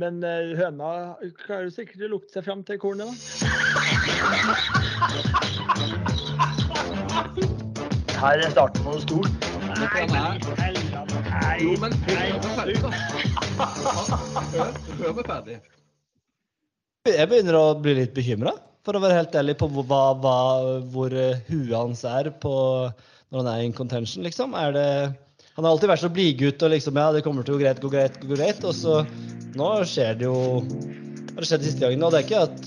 Men eh, høna klarer sikkert å lukte seg fram til kornet, da. Her er starten på noe stort. Nei, Jo, men meg ferdig. Jeg begynner å bli litt bekymra, for å være helt ærlig, på hva, hva, hvor eh, huet hans er på når han er in contention, liksom. Er det Han har alltid vært så blidgutt og liksom Ja, det kommer til å gå greit, gå greit, gå greit. Og så Nå skjer det jo Det skjedd siste gangen. Og det er ikke at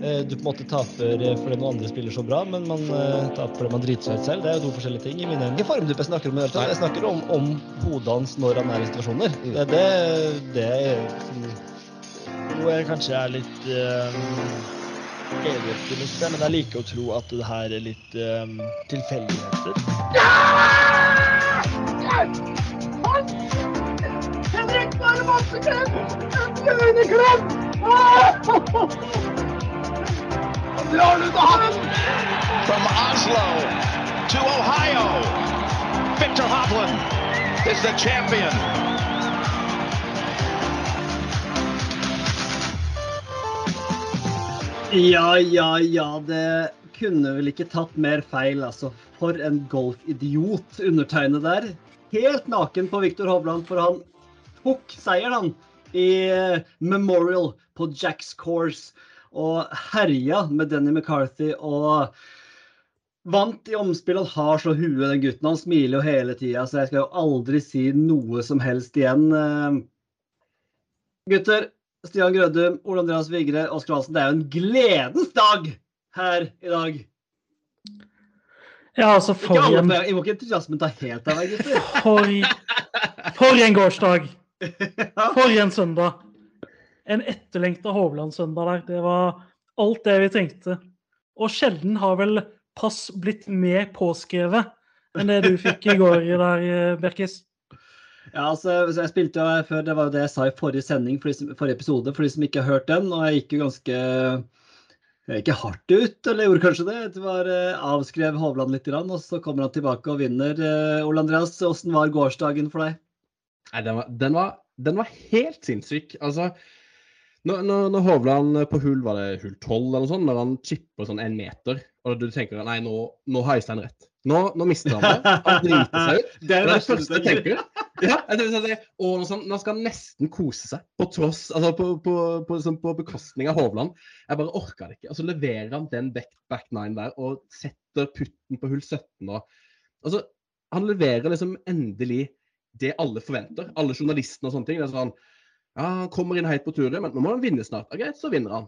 eh, du på en måte taper eh, fordi noen andre spiller så bra, men man eh, taper fordi man driter seg ut selv. Det er jo to forskjellige ting. i mine øyne. Ikke formdupp jeg snakker om, i det hele tatt. jeg snakker om, om hodet hans når han er i situasjoner. Det er det, det som Jo, jeg kanskje er litt uh, evig optimist, her, men jeg liker å tro at det her er litt um, tilfeldigheter. From Oslo to Ohio, Victor Hovland is the champion. Ja, ja, ja. Det kunne vel ikke tatt mer feil, altså. For en golfidiot undertegnet der. Helt naken på Viktor Hovland, for han tok seieren, han. I eh, Memorial på Jacks Course. Og herja med Denny McCarthy og vant i omspill. Han har så huet, den gutten. Han smiler jo hele tida, så jeg skal jo aldri si noe som helst igjen. Eh, Gutter, Stian Grødum, Ole Andreas Vigre, Oskar Hansen. Det er jo en gledens dag her i dag. Ja, altså, Ikke for alle, en, jeg må ikke entusiasmen ta helt av deg, gutter. for, for en gårsdag. For en søndag. En etterlengta Hovland-søndag der. Det var alt det vi trengte. Og sjelden har vel pass blitt mer påskrevet enn det du fikk i går der, eh, Berkis. Ja, altså, jeg spilte jo før, Det var jo det jeg sa i forrige sending, for de som, forrige episode, for de som ikke har hørt den. Og jeg gikk jo ganske ikke hardt ut, eller gjorde kanskje det. Det var eh, Avskrev Hovland litt, og så kommer han tilbake og vinner. Eh, Ole Andreas, hvordan var gårsdagen for deg? Nei, den var, den var, den var helt sinnssyk. Altså, når, når, når Hovland på hull var det hull 12 eller noe sånt, når han chipper sånn en meter, og du tenker nei, nå, nå har Øystein rett. Nå, nå mister han det. Han driter seg ut. Det er det, det første jeg tenker. Ja, tenker sånn, at, å, nå skal- han nesten kose seg, på tross, altså på, på, på, sånn, på bekostning av Hovland. Jeg bare orka det ikke. Og så leverer han den back, back nine der og setter putten på hull 17. Og, altså, han leverer liksom endelig det alle forventer. Alle journalistene og sånne ting. Det er sånn Ja, han kommer inn helt på turet, men nå må han vinne snart. Ja, greit, så vinner han.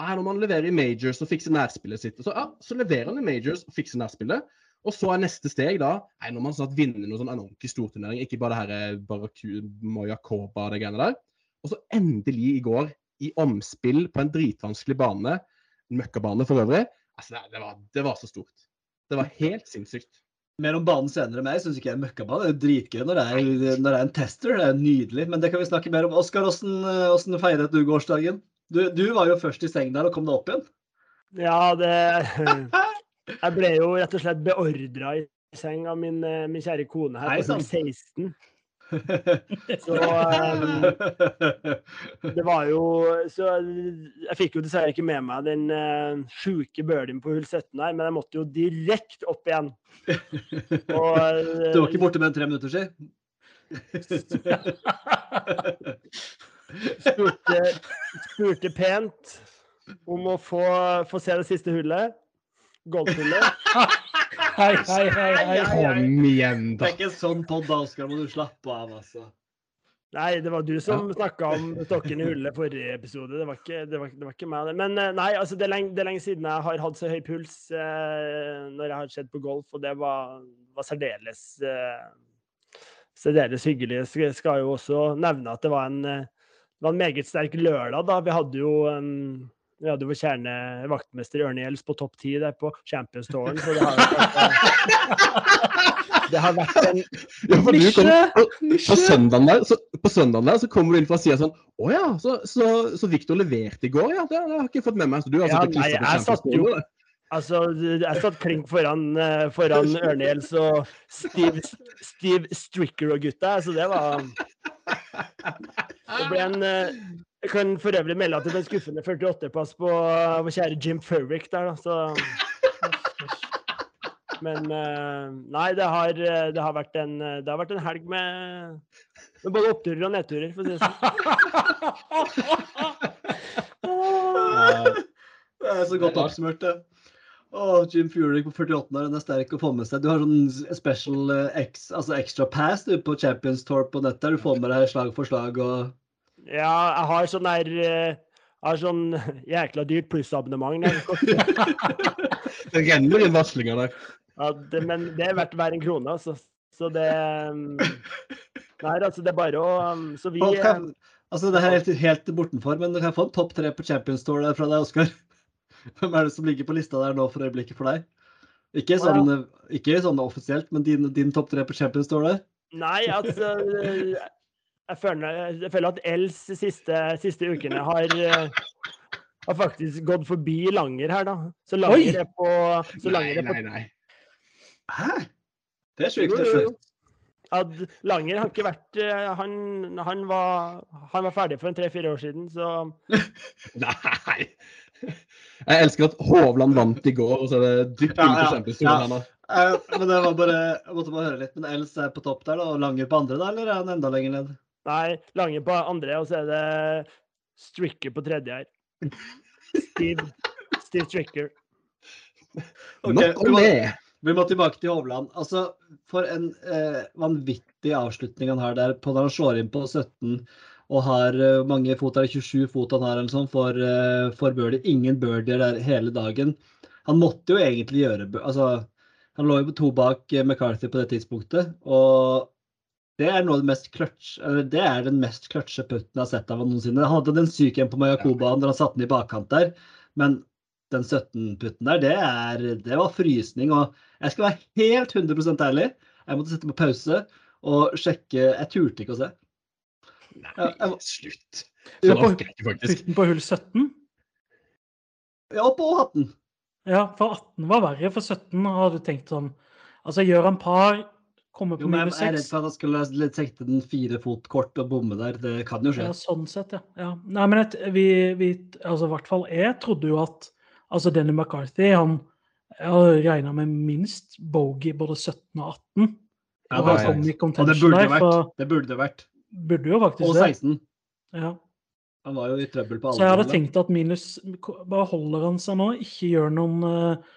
Ja, nå må han levere i majors og fikse nærspillet sitt. Så, ja, så leverer han i majors og fikser nærspillet. Og så er neste steg da nei, når man snart vinner noe sånn en ordentlig storturnering. Ikke bare det her eh, Baraku, Moyakoba og det greiene der. Og så endelig i går, i omspill på en dritvanskelig bane, en møkkabane for øvrig. Altså, det, det, var, det var så stort. Det var helt sinnssykt. Mer om banen senere enn meg. Jeg syns ikke jeg er møkkabane. Det er dritgøy når det er, når det er en tester. Det er nydelig. Men det kan vi snakke mer om. Oskar, hvordan, eh, feiret du gårsdagen? Du, du var jo først i seng der og kom deg opp igjen. Ja, det Jeg ble jo rett og slett beordra i seng av min, eh, min kjære kone her på hull 16. Så um, det var jo Så jeg fikk jo dessverre ikke med meg den uh, sjuke birdien på hull 17 her, men jeg måtte jo direkte opp igjen. Og, uh, Du var ikke borte med en tre minutter siden? spurte, spurte pent om å få, få se det siste hullet. Golfhullet. Hei, hei, hei. hei. Kom igjen, da. Det er ikke en sånn podd, da, Oskar. Må du slappe av, altså. Nei, det var du som snakka om stokken i hullet forrige episode. Det var ikke, det var, det var ikke meg. Men eh, nei, altså, det er, lenge, det er lenge siden jeg har hatt så høy puls eh, når jeg har sett på golf, og det var, var særdeles eh, særdeles hyggelig. Jeg skal- skal jo også nevne at det var en, eh, det var en meget sterk lørdag. da. Vi hadde jo um, vi hadde vår kjerne vaktmester Ørne Gjelds på topp ti der på Champions Touren. Så det har, vært, det har vært en Ja, for du kom, på, på, søndagen der, så, på søndagen der så kommer du inn fra sida sånn Å ja, så, så, så Victor leverte i går, ja. Det, det har jeg ikke fått med meg. Så du har Ja, satt og klistra på jo- Champions League, Altså, jeg satt klink foran, eh, foran Ørne Gjelds og Steve, Steve Stricker og gutta, så det var Det ble en, eh, Jeg kan for øvrig melde at det ble en skuffende 48-pass på vår kjære Jim Furrick der, da. Så Men eh, nei, det har, eh, det har, vært, en, det har vært en helg med, med både oppturer og nedturer, for å si det sånn. Det er så godt oppsummert, det. Å, Jim Furyk på 48 år, den er sterk å få med seg. Du har sånn special ex, altså extra pass du, på Champions Tour på nettet. Du får med deg slag for slag og Ja, jeg har sånn der eh, Jeg har sånn jækla dyrt plussabonnement. Det renner inn varslinger der. Ja, det, men det er verdt hver en krone, altså. Så det um, Nei, altså, det er bare å um, Så vi kan, um, Altså, det er helt, helt bortenfor, men du kan få en topp tre på Champions Tour der fra deg, Oskar. Hvem er det som ligger på lista der nå for øyeblikket for deg? Ikke sånn, ikke sånn offisielt, men din, din topp tre på Champions Tour der? Nei, altså Jeg føler, jeg føler at Els siste, siste ukene har eh, har faktisk gått forbi Langer her, da. Så Oi! Langer er på, så Nei, er på nei, nei. Hæ? Det er Jo, sjukt. det er jo, jo. at Langer har ikke vært eh, Han, han, var, han var ferdig for en tre-fire år siden, så Nei! Jeg elsker at Hovland vant i går, og så er det dypt Ja, ja, Champions ja. Nå. Eh, men det var bare, jeg måtte bare høre litt. Men Els er på topp der, da, og Langer på andre, da, eller er han enda lenger ned? Nei, Lange på andre, og så er det Stricker på tredje her. Steve, Steve Stricker. Okay, Nok vi om må- det. Vi må tilbake til Hovland. Altså, For en eh, vanvittig avslutning han har der på når han slår inn på 17 og har eh, mange fot, er det 27 fot han har eller sånn, for, eh, for birdie. Ingen birdier der hele dagen. Han måtte jo egentlig gjøre altså, Han lå jo på to bak eh, McCarthy på det tidspunktet. og det er noe av det mest clutch, det er den mest clutche putten jeg har sett av ham noensinne. Han hadde den syke en på Mayakoba når han satte den i bakkant der, men den 17-putten der, det, er, det var frysning. Og jeg skal være helt 100 ærlig. Jeg måtte sette på pause og sjekke. Jeg turte ikke å se. Nei, jeg slutt. Sånn orker jeg ikke, faktisk. putten på hull 17. Ja, på hatten. Ja, for 18 var verre. For 17 hadde du tenkt sånn Altså, gjør han par, kommer på Jo, men jeg er redd for at han skulle sekte den fire fot kort og bomme der. Det kan jo skje. Ja, sånn sett, ja. ja. Nei, men et, vi, vi Altså, i hvert fall jeg trodde jo at Altså, Denny McCarthy, han Jeg regna med minst bogey både 17 og 18. Ja, og det i Og det burde det vært. for Det burde det vært. burde jo faktisk Og det. 16. Ja. Han var jo i trøbbel på alle. Så jeg hadde tenkt at minus Bare holder han seg nå, ikke gjør noen uh,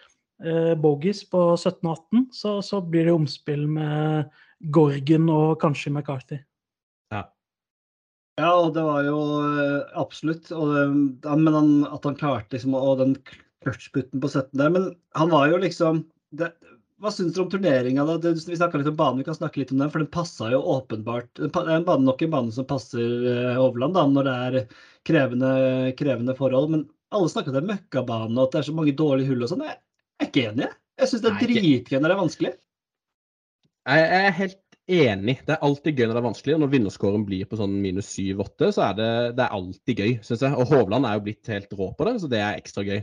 bogies på 17 og 18, så, så blir det omspill med Gorgen og kanskje McCarthy. Ja, og det var jo eh, absolutt. Og, ja, men han, at han klarte liksom Og den clutchputten på 17 der. Men han var jo liksom det, Hva syns dere om turneringa? vi snakka litt om banen, vi kan snakke litt om den. For den passa jo åpenbart Det er bane, nok en bane som passer eh, Hovland da, når det er krevende, krevende forhold. Men alle snakker om det er møkkabane og at det er så mange dårlige hull og sånn. Jeg er ikke enig. jeg. Jeg syns det er dritgøy når det er vanskelig. Jeg er helt enig. Det er alltid gøy når det er vanskelig. Og når vinnerscoren blir på sånn minus 7-8, så er det, det er alltid gøy, syns jeg. Og Hovland er jo blitt helt rå på det, så det er ekstra gøy.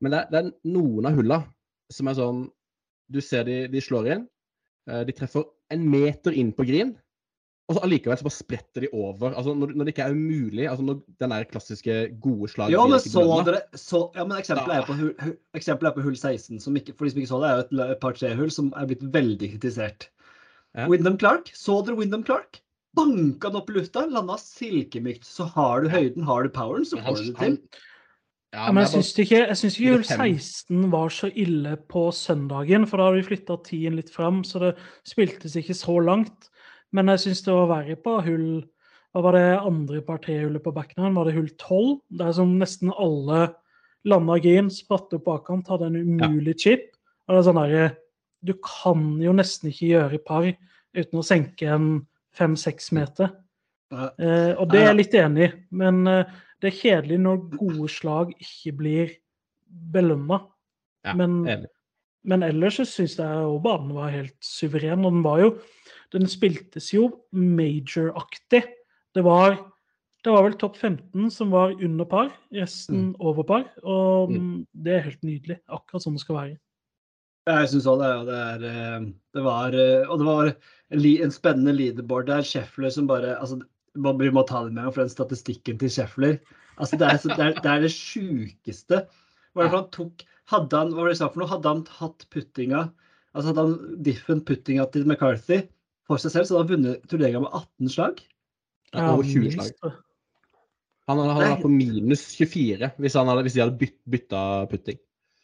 Men det, det er noen av hulla som er sånn Du ser de, de slår inn. eh, De treffer en meter inn på green, og så allikevel så bare spretter de over. Altså når, når det ikke er umulig, altså når den der klassiske gode slaget Jo, men så dere så, ja, men Eksempelet er, på, hu- eksempelet er på hull 16. Som ikke, for de som ikke så det, er jo et, par tre-hull som er blitt veldig kritisert. Ja. Wyndham Clark, så dere Wyndham Clark? Banka den opp i lufta, landa silkemykt. Så har du høyden, har du poweren, så får du det til. Ja, men jeg syns ikke, jeg syns ikke hull 16 var så ille på søndagen, for da har vi flytta tiden litt fram, så det spiltes ikke så langt. Men jeg syns det var verre på hull Hva var det andre par tre-hullet på backnine? Var det hull 12? Der som nesten alle landa green, spratt opp bakkant, hadde en umulig chip. Og det er sånn der, Du kan jo nesten ikke gjøre par uten å senke en fem-seks meter. Eh, og det er jeg litt enig i, men eh, det er kjedelig når gode slag ikke blir belønna. Ja, men, men ellers så syns jeg jo banen var helt suveren. Og den var jo Den spiltes jo major-aktig. Det var det var vel topp 15 som var under par, resten over par. Og Mm. det er helt nydelig. Akkurat sånn det skal være. Jeg syns òg det. Og det, er, eh, det var, eh, og det var en, en spennende leaderboard der. Scheffler som bare altså, Vi må ta det med, for den statistikken til Scheffler altså, det, er, det, er, det er det sjukeste. Han tok Hadde han hva var det jeg sa for noe? Hadde han hatt puttinga altså Hadde han diffen puttinga til McCarthy for seg selv, så hadde han vunnet turneringa med 18 slag. Ja, over 20 slag. Han hadde, vært på minus 24 hvis, han hadde, hvis de hadde byt, bytta putting.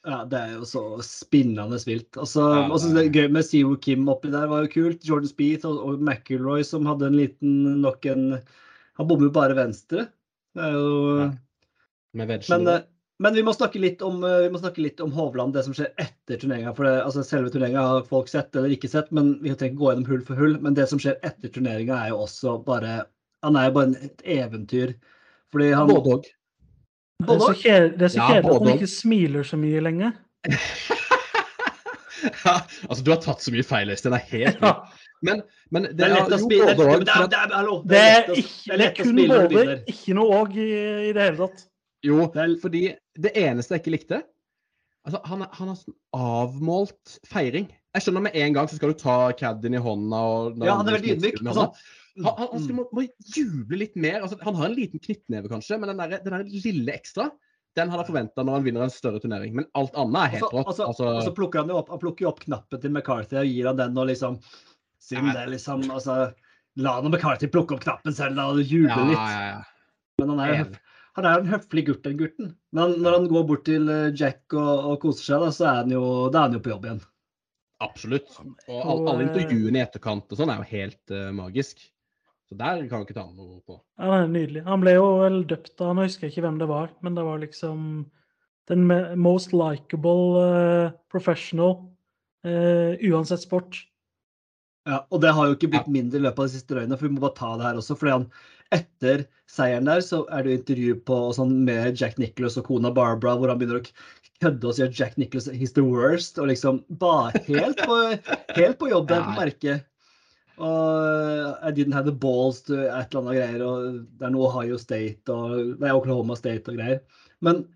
Ja, Det er jo så spinnende vilt. Og så Ja, det det gøy med Seo Kim oppi der, var jo kult. Jordan Speed og, og McIlroy som hadde en liten nok en Han bommer jo bare venstre. Det er jo Ja. Med venstre. Men, men vi må snakke litt om, eh, vi må snakke litt om Hovland, det som skjer etter turneringa. For det, altså selve turneringa har folk sett eller ikke sett, men vi trenger ikke gå gjennom hull for hull. Men det som skjer etter turneringa er jo også bare Han er jo bare et eventyr. Fordi han Både òg. Det er så kjedelig, Ja, at han ikke smiler så mye lenger. altså, du har tatt så mye feil, Øystein. Det er helt Ja. Men, men det, Det er lett å jo, spille. Det er, det for at- det Det lett å- det det kun både, ikke noe òg i, i det hele tatt. Jo, fordi det eneste jeg ikke likte altså, han, han har sånn avmålt feiring. Jeg skjønner med en gang så skal du ta caddien i hånda og Ja, han er veldig ydmyk. Altså. Han, han, han skal, mm. må, må juble litt mer. Altså, han har en liten knyttneve, kanskje, men den der, den der lille ekstra den hadde jeg forventa når han vinner en større turnering. Men alt annet er helt Og rått. og så- Altså, altså, plukker han jo opp, han plukker opp knappen til McCarthy og gir han den og liksom Siden det, liksom. Altså, la nå McCarthy plukke opp knappen selv da, og juble ja, litt. ja, ja. Men han er, jo han er en høflig gutt, den gutten. Men når han går bort til eh, Jack og, og koser seg, da, så er han jo, da er han jo på jobb igjen. Absolutt. Og alle, alle eh, intervjuene i etterkant og sånn er jo helt uh, magisk. Så der kan han ikke ta noe på. Ja, det er nydelig. Han ble jo vel døpt av, nå husker jeg ikke hvem det var, men det var liksom den most likable uh, professional uh, uansett sport. Ja, og det har jo ikke blitt mindre i løpet av de siste døgnene, for vi må bare ta det her også. fordi han, etter seieren der, så er det jo intervju på sånn med Jack Nicholas og kona Barbara, hvor han begynner å kødde og si at Jack Nicholas he's the worst, og liksom bare helt på, helt på jobb der på merket. Og I didn't have the balls to et eller annet greier, og det er noe Ohio State og Nei, Oklahoma State og greier. Men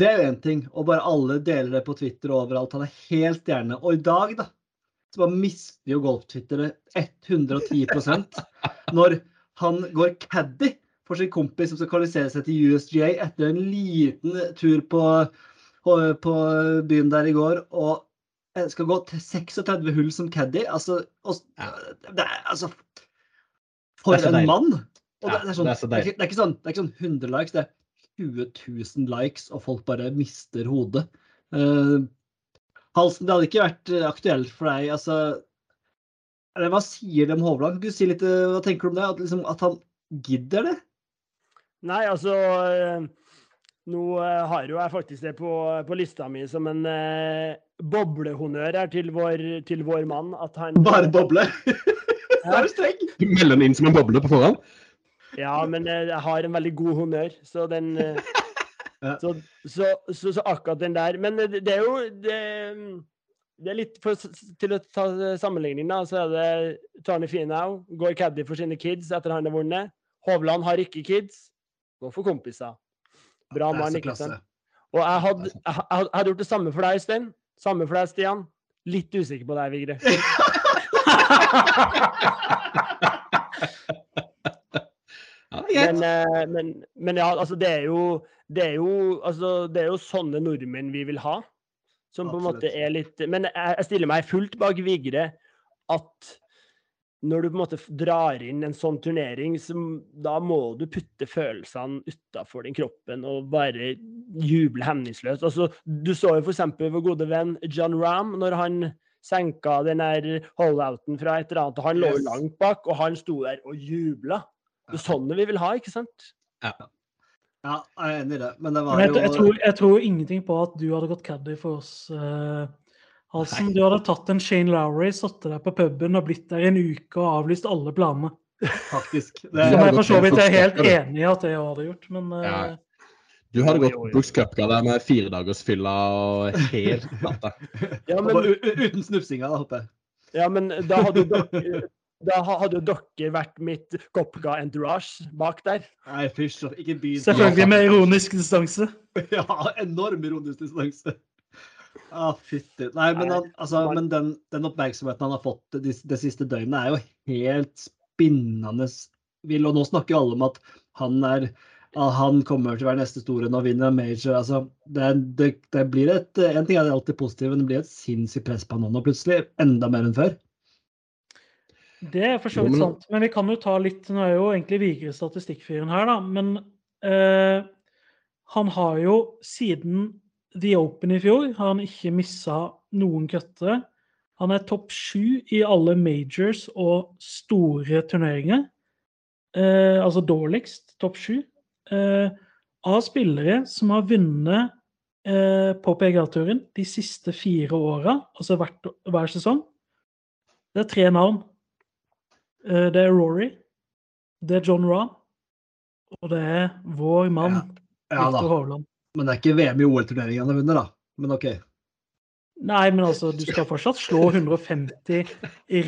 det er jo én ting, og bare alle deler det på Twitter og overalt. Han er helt gjerne Og i dag, da, så bare mister jo golftwittere 110% når han går caddy for sin kompis som skal kvalifisere seg til USGA etter en liten tur på, på byen der i går, og skal gå til 36 hull som caddy. Altså, og, det er, altså For en mann! Det, det, er sånn, det er ikke, sånn, det er ikke sånn 100 likes, det er 20 000 likes, og folk bare mister hodet. Eh, Halsen, det hadde ikke vært eh, aktuelt for deg. altså eller Hva sier det om Hovland? Kan du si litt, eh, Hva tenker du om det? At, liksom, at han gidder det? Nei, altså eh, Nå har jo jeg faktisk det på, på lista mi som en eh, boblehonnør her til vår, til vår mann. At han Bare boble? er du streng? Du melder den inn som en boble på forhånd? Ja, men jeg har en veldig god honnør, så den eh. så, så, så, så akkurat den der. Men det, det er jo det, det er litt for, Til å ta sammenligning, da, så er det Tony Finau går caddy for sine kids etter han har vunnet. Hovland har ikke kids. Går for kompiser. Bra mann, ikke sant? Og jeg hadde jeg hadde gjort det samme for deg, Øystein. Samme for deg, Stian. Litt usikker på deg, Vigre. Ja, det er greit. Men, eh, men, men ja, altså det er jo det er jo, altså, det er jo sånne nordmenn vi vil ha. Som på en måte er litt Men jeg, jeg stiller meg fullt bak Vigre at når du på en måte drar inn en sånn turnering, så da må du putte følelsene utafor den kroppen og bare juble hemningsløst. Altså, du så jo f.eks. vår gode venn John Rahm, når han senka den der holdouten fra et eller annet, han lå langt bak, og han sto der og jubla. Det er sånn vi vil ha, ikke sant? Ja, jeg er enig i det. Men det var Men jeg, jo jeg, tror, jeg tror ingenting på at du hadde gått caddy for oss, eh, Halsen. Du hadde tatt en Shane Lowry, satt deg på puben og blitt der en uke og avlyst alle planene. faktisk det, Som jeg for så vidt er helt enig i at jeg hadde gjort, men eh, Ja. Du hadde gått. Brooks Cupga der med firedagersfylla og helt natta. Ja, men, Uten snufsinga, da, håper jeg. ja, men da hadde dere da hadde jo dere vært mitt Kopka entourage bak der. Nei, fysj, ikke begynn. selvfølgelig med ironisk distanse. Ja, enorm ironisk distanse. Ah, fytti. Nei, men, han, altså, men den, den oppmerksomheten han har fått det, de siste døgnet, er jo helt spinnende vill. Og nå snakker jo alle om at han er at han kommer til å være neste store når han vinner en major. Altså, det, det, det blir et, En ting er det alltid positivt, men det blir et sinnssykt press på han nå plutselig. Enda mer enn før. Det er for så vidt sant. Men vi kan jo ta litt Nå er jo egentlig Vigre statistikkfyren her, da. Men eh, han har jo siden The Open i fjor har han ikke missa noen cutter. Han er topp sju i alle majors og store turneringer. Eh, altså dårligst, topp sju. Eh, av spillere som har vunnet eh, på PGA-turen de siste fire åra, altså hvert, hver sesong. Det er tre navn. Eh, Det er Rory, det er John Rahm, og det er vår mann Ja ja Viktor Hovland. Men det er ikke VM i OL-turneringen han har vunnet, da. Men OK. Nei, men altså, du skal fortsatt slå 150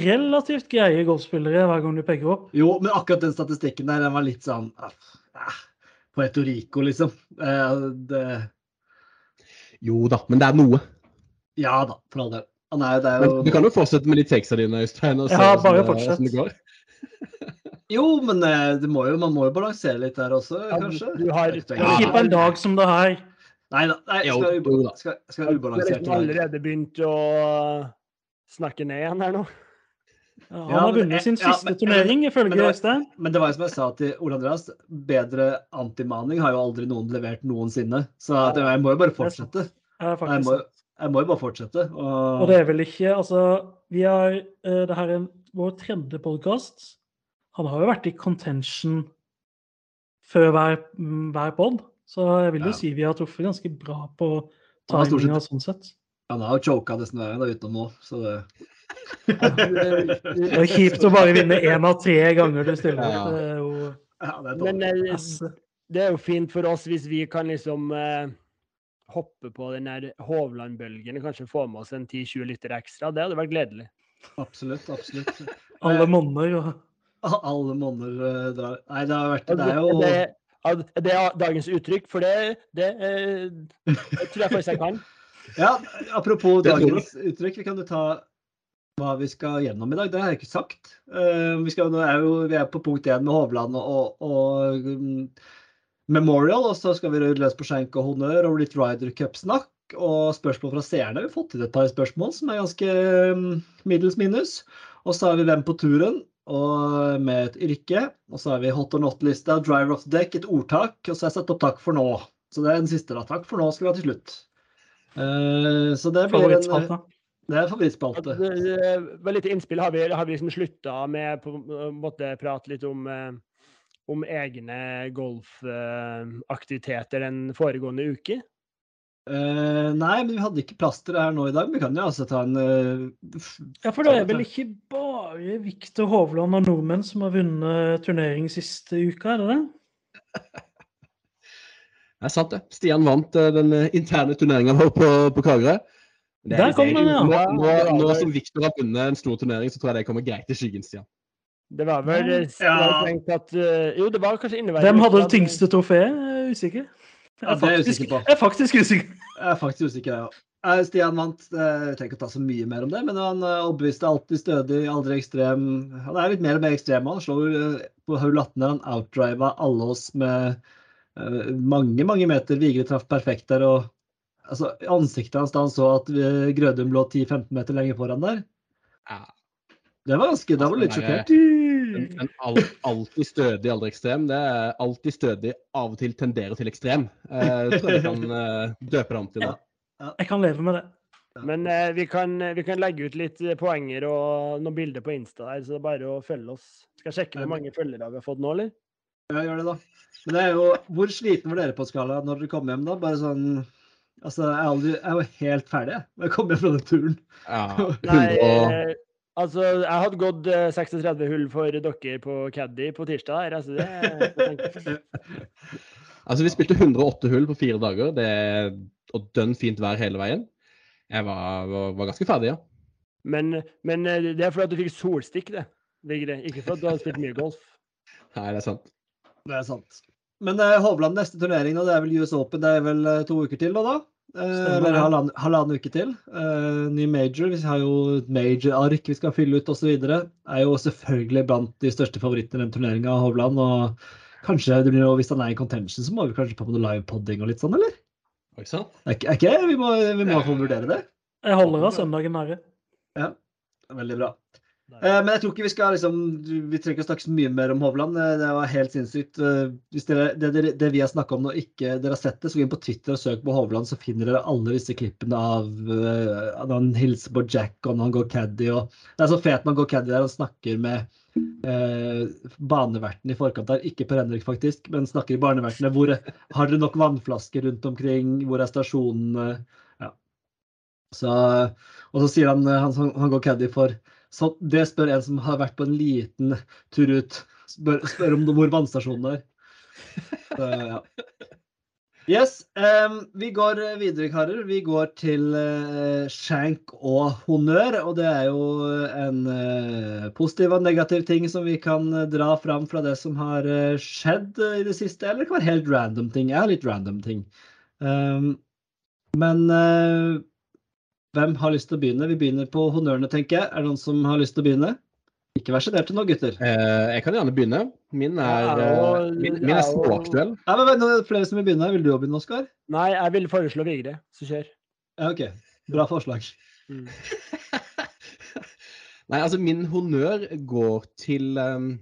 relativt greie golfspillere hver gang du peker opp. Jo, men akkurat den statistikken der, den var litt sånn eh, Puerto Rico, liksom. Eh, det, Jo da, men det er noe. ja da, for all del. Ah, nei, det er Men du kan jo fortsette med de tekstene dine, Øystein. og se Ja, bare fortsett. hvordan det går. Jo, men eh, det må jo, man må jo balansere litt der også, Ja, kanskje. du har- Ikke på en dag som det her. Nei da. Nei, skal, skal, skal Du har liksom allerede begynt å snakke ned igjen her nå. Ja, Han har vunnet sin siste men- turnering, ifølge Øystein. Men det var jo som jeg sa til Ole Andreas, bedre antimaning har jo aldri noen levert noensinne. Så jeg må jo bare fortsette. Jeg må, jeg må jo bare fortsette. Og, Og det er vel ikke Altså, vi har uh, Det her er vår tredje podkast. Han har jo vært i contention før hver, hver pod, så jeg vil jo Ja. si vi har truffet ganske bra på Han har timinga sånn sett. han har jo choka nesten hver gang, utenom nå. Så det, Det er kjipt å bare vinne én av tre ganger du stiller Ja. opp. Det er jo ja, det er Men eh, det er jo fint for oss hvis vi kan liksom eh, hoppe på den der Hovland-bølgen og kanskje få med oss en 10-20 liter ekstra. Det hadde vært gledelig. Absolutt. Absolutt. Alle monner og Alle monner eh, drar Nei, det har vært Det Altså, er jo det, er dagens uttrykk? For det, det, eh, tror jeg faktisk jeg kan. Ja, apropos Det dagens uttrykk, vi kan jo ta hva vi skal gjennom i dag. Det har jeg ikke sagt. Eh, vi, skal, nå er jo, vi er på punkt én med Hovland og, og um, Memorial, og så skal vi løs på skjenk og honnør og litt Ryder Cup-snakk. Og spørsmål fra seerne. Vi har fått inn et par spørsmål som er ganske um, middels minus. Og så har vi Hvem på turen? Og med et yrke. Og så har vi Hot or not-lista, Driver of the Deck, et ordtak. Og så har jeg satt opp Takk for nå. Så det er den siste. da. Takk for nå skal vi ha til slutt. Uh, så det blir en, det er favorittspalte. det, det var litt innspill. Har vi, har vi liksom slutta med på en måte prate litt om, eh, om egne golfaktiviteter den foregående uke? Eh, nei, men vi hadde ikke plass til det her nå i dag. Vi kan jo altså ta en uh, Ja, for det er vel ikke bare Viktor Hovland og nordmenn som har vunnet turnering siste uka, er det det? Det er sant, det. Stian vant uh, den interne turneringen vår på, på Kragerø. Er- Der kom den, ja. Nå, nå, nå som Victor har vunnet en stor turnering, så tror jeg det kommer greit i skyggen, Stian. Det var vel Ja. at, Jo, det var kanskje inneværende Hvem hadde det tyngste trofeet? Er usikker. Jeg Ja, er jeg faktisk, jeg er faktisk usikker. Jeg er faktisk usikker, jeg òg. Eh, Stian vant. eh, Jeg trenger ikke å ta så mye mer om det, men han eh, overbeviste alltid stødig, aldri ekstrem. Han er litt mer og mer ekstrem. Han slår eh, på hull 18 der han outdriva alle oss med mange, mange meter. Vigre traff perfekt der. og altså, Ansiktet hans da han så at Grødum lå 10-15 meter lenger foran der, Ja. det var ganske Da var du litt Altså, er- sjokkert. Men, men al alltid stødig, aldri ekstrem. Det er alltid stødig, av og til tenderer til ekstrem. Eh, jeg tror jeg kan eh, døpe det om til det. Jeg kan leve med det. Men eh, vi, kan, vi kan legge ut litt eh, poenger og noen bilder på Insta der, så det er bare å følge oss. Skal jeg sjekke hvor mange følgere vi har fått nå, eller? Ja, gjør det, da. Men det er jo Hvor sliten var dere på skala når dere kom hjem, da? Bare sånn Altså, jeg aldri, jeg var helt ferdig jeg, kom hjem fra den turen. Ja, 100 og eh, altså, jeg hadde gått eh, 36 hull for dere på Caddy på tirsdag altså det Altså, vi spilte 108 hull på fire dager, det og dønn fint vær hele veien. Jeg var, var, var ganske ferdig, ja. Men, men eh, det er fordi at du fikk solstikk, det. Vigre. Ikke fordi du har spilt mye golf. Nei, det er sant. Det er sant. Men eh, Hovland neste turnering nå, det er vel US Open. Det er vel eh, to uker til nå, da? Eh, Eller halvannen, halvannen uke til. Eh, ny major. Vi har jo et major-ark vi skal fylle ut osv. Er jo selvfølgelig blant de største favorittene i den turneringa, Hovland. Og kanskje det blir noe, hvis han er i contention, så må vi kanskje på noe livepodding og litt sånn, eller? Oi sann. Er ikke, er det? Vi må, vi må få vurdere det. Jeg holder av søndagen nære. Ja, veldig bra. Eh, Men jeg tror ikke vi skal liksom Vi trenger ikke å snakke så mye mer om Hovland. Eh, Det var helt sinnssykt. Eh, Hvis dere, det, det vi har snakka om nå, ikke dere har sett det, så gå inn på Twitter og søk på Hovland, så finner dere alle disse klippene av når han hilser på Jack og når han går caddy. Og det er så fet når han går caddy der og snakker med eh, baneverten i forkant der. Ikke Per Henrik, faktisk, men snakker i barnevertene. Hvor har dere nok vannflasker rundt omkring? Hvor er stasjonene? Ja. Så, og så sier han, han, han går caddy for så Det spør en som har vært på en liten tur ut. Spør, spør om hvor vannstasjonen er. Så, ja. Yes. Um, vi går videre, karer. Vi går til uh, skjenk og honnør. Og det er jo en uh, positiv og negativ ting som vi kan eh, dra fram fra det som har uh, skjedd i det siste. Eller det kan være helt random ting. Har litt random ting. Um, men hvem har lyst til å begynne? Vi begynner på honnørene, tenker jeg. Er det noen som har lyst til å begynne? Ikke vær sjenerte nå, gutter. Eh, jeg kan gjerne begynne. Min er, Ja, eh, og- min, min er småaktuell. Nei, men, men, er flere som vil begynne. Vil du òg begynne, Oskar? Nei, jeg vil foreslå Vigre, så kjør. Ja, OK. Bra forslag. Mm. Nei, altså min honnør går til, um,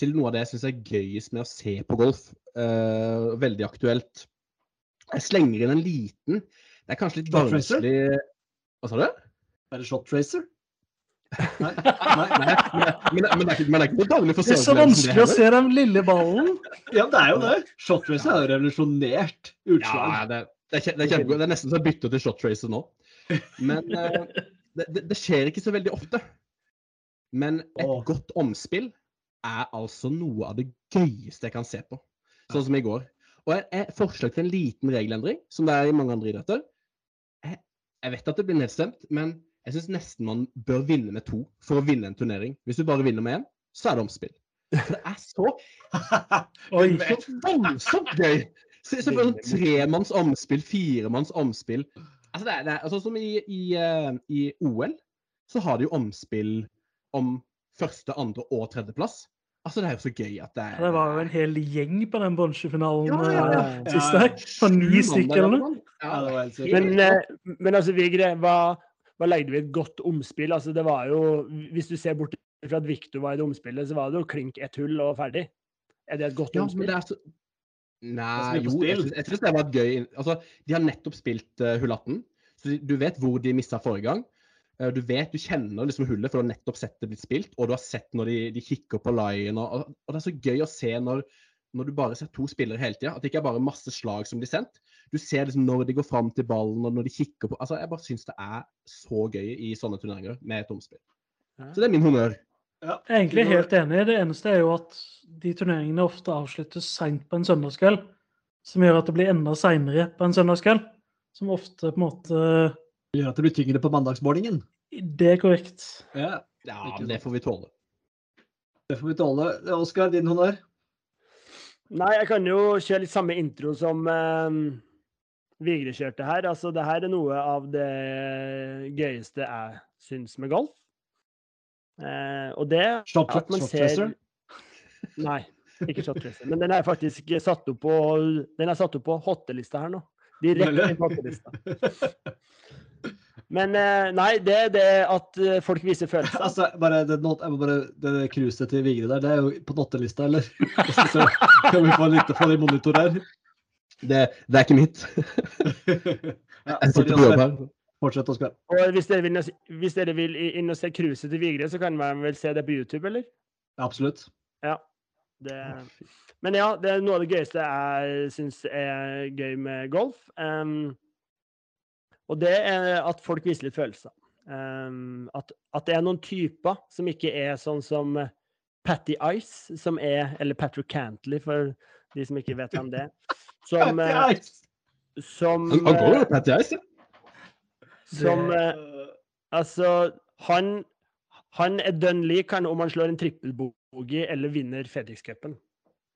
til noe av det jeg syns er gøyest med å se på golf. Uh, veldig aktuelt. Jeg slenger inn en liten Det er kanskje litt vanskelig Hva sa du? Er det shot tracer? Nei. Nei, men, men, men, det er ikke, men det er ikke dårlig Det er så vanskelig å se den lille ballen. Ja, det er jo det. Shot tracer er jo revolusjonert Ja, utslag. det, det, er, det er. Det er nesten så jeg bytter til shot Tracer nå. Men uh, det, skjer ikke så veldig ofte. Men et Åh. godt omspill er altså noe av det gøyeste jeg kan se på. Sånn som i går. Og et forslag til en liten regelendring, som det er i mange andre idretter. Jeg, vet at det blir nedstemt, men jeg syns nesten man bør vinne med to for å vinne en turnering. Hvis du bare vinner med én, så er det omspill. For det er så Oi. så voldsomt gøy! Så, så for sånn tremanns omspill, firemanns omspill. Altså, det er, det er, altså Som i, i, uh, i OL, så har de jo omspill om første, andre og tredjeplass. Altså, det er jo så gøy at det er Det var jo en hel gjeng på den bronsefinalen Ja, ja, ja. eh, sist her. På ni stykker eller noe. Ja. Men, eh, men altså, Vigre, hva, hva legger du i et godt omspill? Altså, det var jo, Hvis du ser bort fra at Victor var i det omspillet, så var det jo klink ett hull og ferdig. Er det et godt Ja, omspill? så Nei, jo, jeg synes, jeg det var et gøy Altså, de har nettopp spilt uh, hull 18, så de, du vet hvor de mista forrige gang. Uh, du vet, du kjenner liksom hullet, for du har nettopp sett det blitt spilt, og du har sett når de, de kikker på line. Og, og, og det er så gøy å se når, når du bare ser to spillere hele tida. At det ikke er bare masse slag som blir sendt. Du ser liksom når de går fram til ballen, og når de kikker på Altså, Jeg bare syns det er så gøy i sånne turneringer med et omspill. Så det er min honnør. Ja. Jeg er egentlig helt enig. Det eneste er jo at de turneringene ofte avsluttes seint på en søndagskveld. Som gjør at det blir enda seinere på en søndagskveld. Som ofte på en måte gjør at det blir tyngre på mandagsmorgenen. Det er korrekt. Ja, Ja, men det får vi tåle. det får vi tåle. Oskar, din honnør? Nei, jeg kan jo kjøre litt samme intro som eh, Vigre kjørte her. Altså, det her er noe av det gøyeste jeg syns med golf. Eh, og det Shot, at man ser? Nei, ikke shot. Men den er faktisk satt opp på Den er satt opp på hottelista her nå. Direkte på hottelista. Men eh, nei, det er det at eh, folk viser følelser. Altså, bare det, bare, det cruiset til Vigre der, det er jo på nottelista, eller? Så kan vi få litt få det i monitor her? Det, det er ikke mitt. Jeg sitter på jobb her. Fortsett, Oskar. Og hvis dere, vil, hvis dere vil inn og se cruiset til Vigre, så kan man vel se det på YouTube, eller? Ja, absolutt. Det, men ja, det er noe av det gøyeste jeg syns er gøy med golf. Um, og det er at folk viser litt følelser. Um, at, at det er noen typer som ikke er sånn som Patty Ice, som er Eller Patrick Cantley, for de som ikke vet hvem det er. Som, eh, som, Han han går jo eh, Patty Ice, ja. som eh, Altså, han, han er dønn lik han om han slår en trippelbogey eller vinner FedEx-cupen.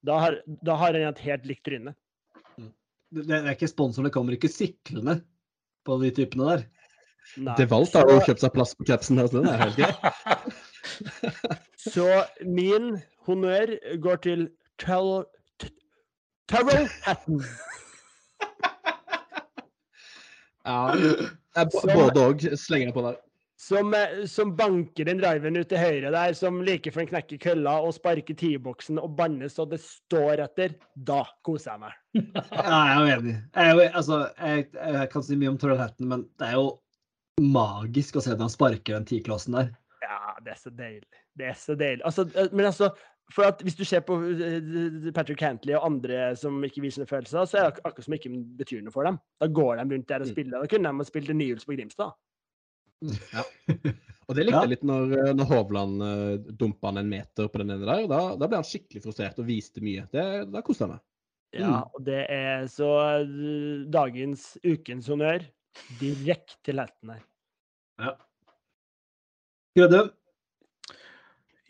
Da har, da har han et helt likt tryne. det det er ikke sponsoren, det kommer ikke syklende på de typene der. Nei. Det valgte har å kjøpt seg plass på capsen der, så den er helt grei. Så min honnør går til Tell... Terrell Hatton. Ja. Både òg slenger jeg på der. Som, eh, som banker den driven ut til høyre der, som like før han knekker kølla og sparker T-boksen og banner så det står etter. Da koser jeg meg. Ja, jeg er jo enig. Jeg, altså, jeg, jeg kan si mye om Torrell Hatton, men det er jo magisk å se når han sparker den tiklossen der. Ja, det er så deilig. Det er så deilig. Altså, eh, men altså, for at hvis du ser på eh, Patrick Cantley og andre som ikke viser noen følelser, så er det akkurat som ikke betyr noe for dem. Da går de rundt der og Mm. spiller. Da kunne de ha spilt en nyhjuls på Grimstad. Og det likte Ja. litt når, eh, når Hovland uh, dumpa han en meter på den ene der. Da, da ble han skikkelig frustrert og viste mye. Det, da koste jeg meg. Ja, Mm. og det er så eh, dagens, ukens honnør direkte til helten her. Grødum?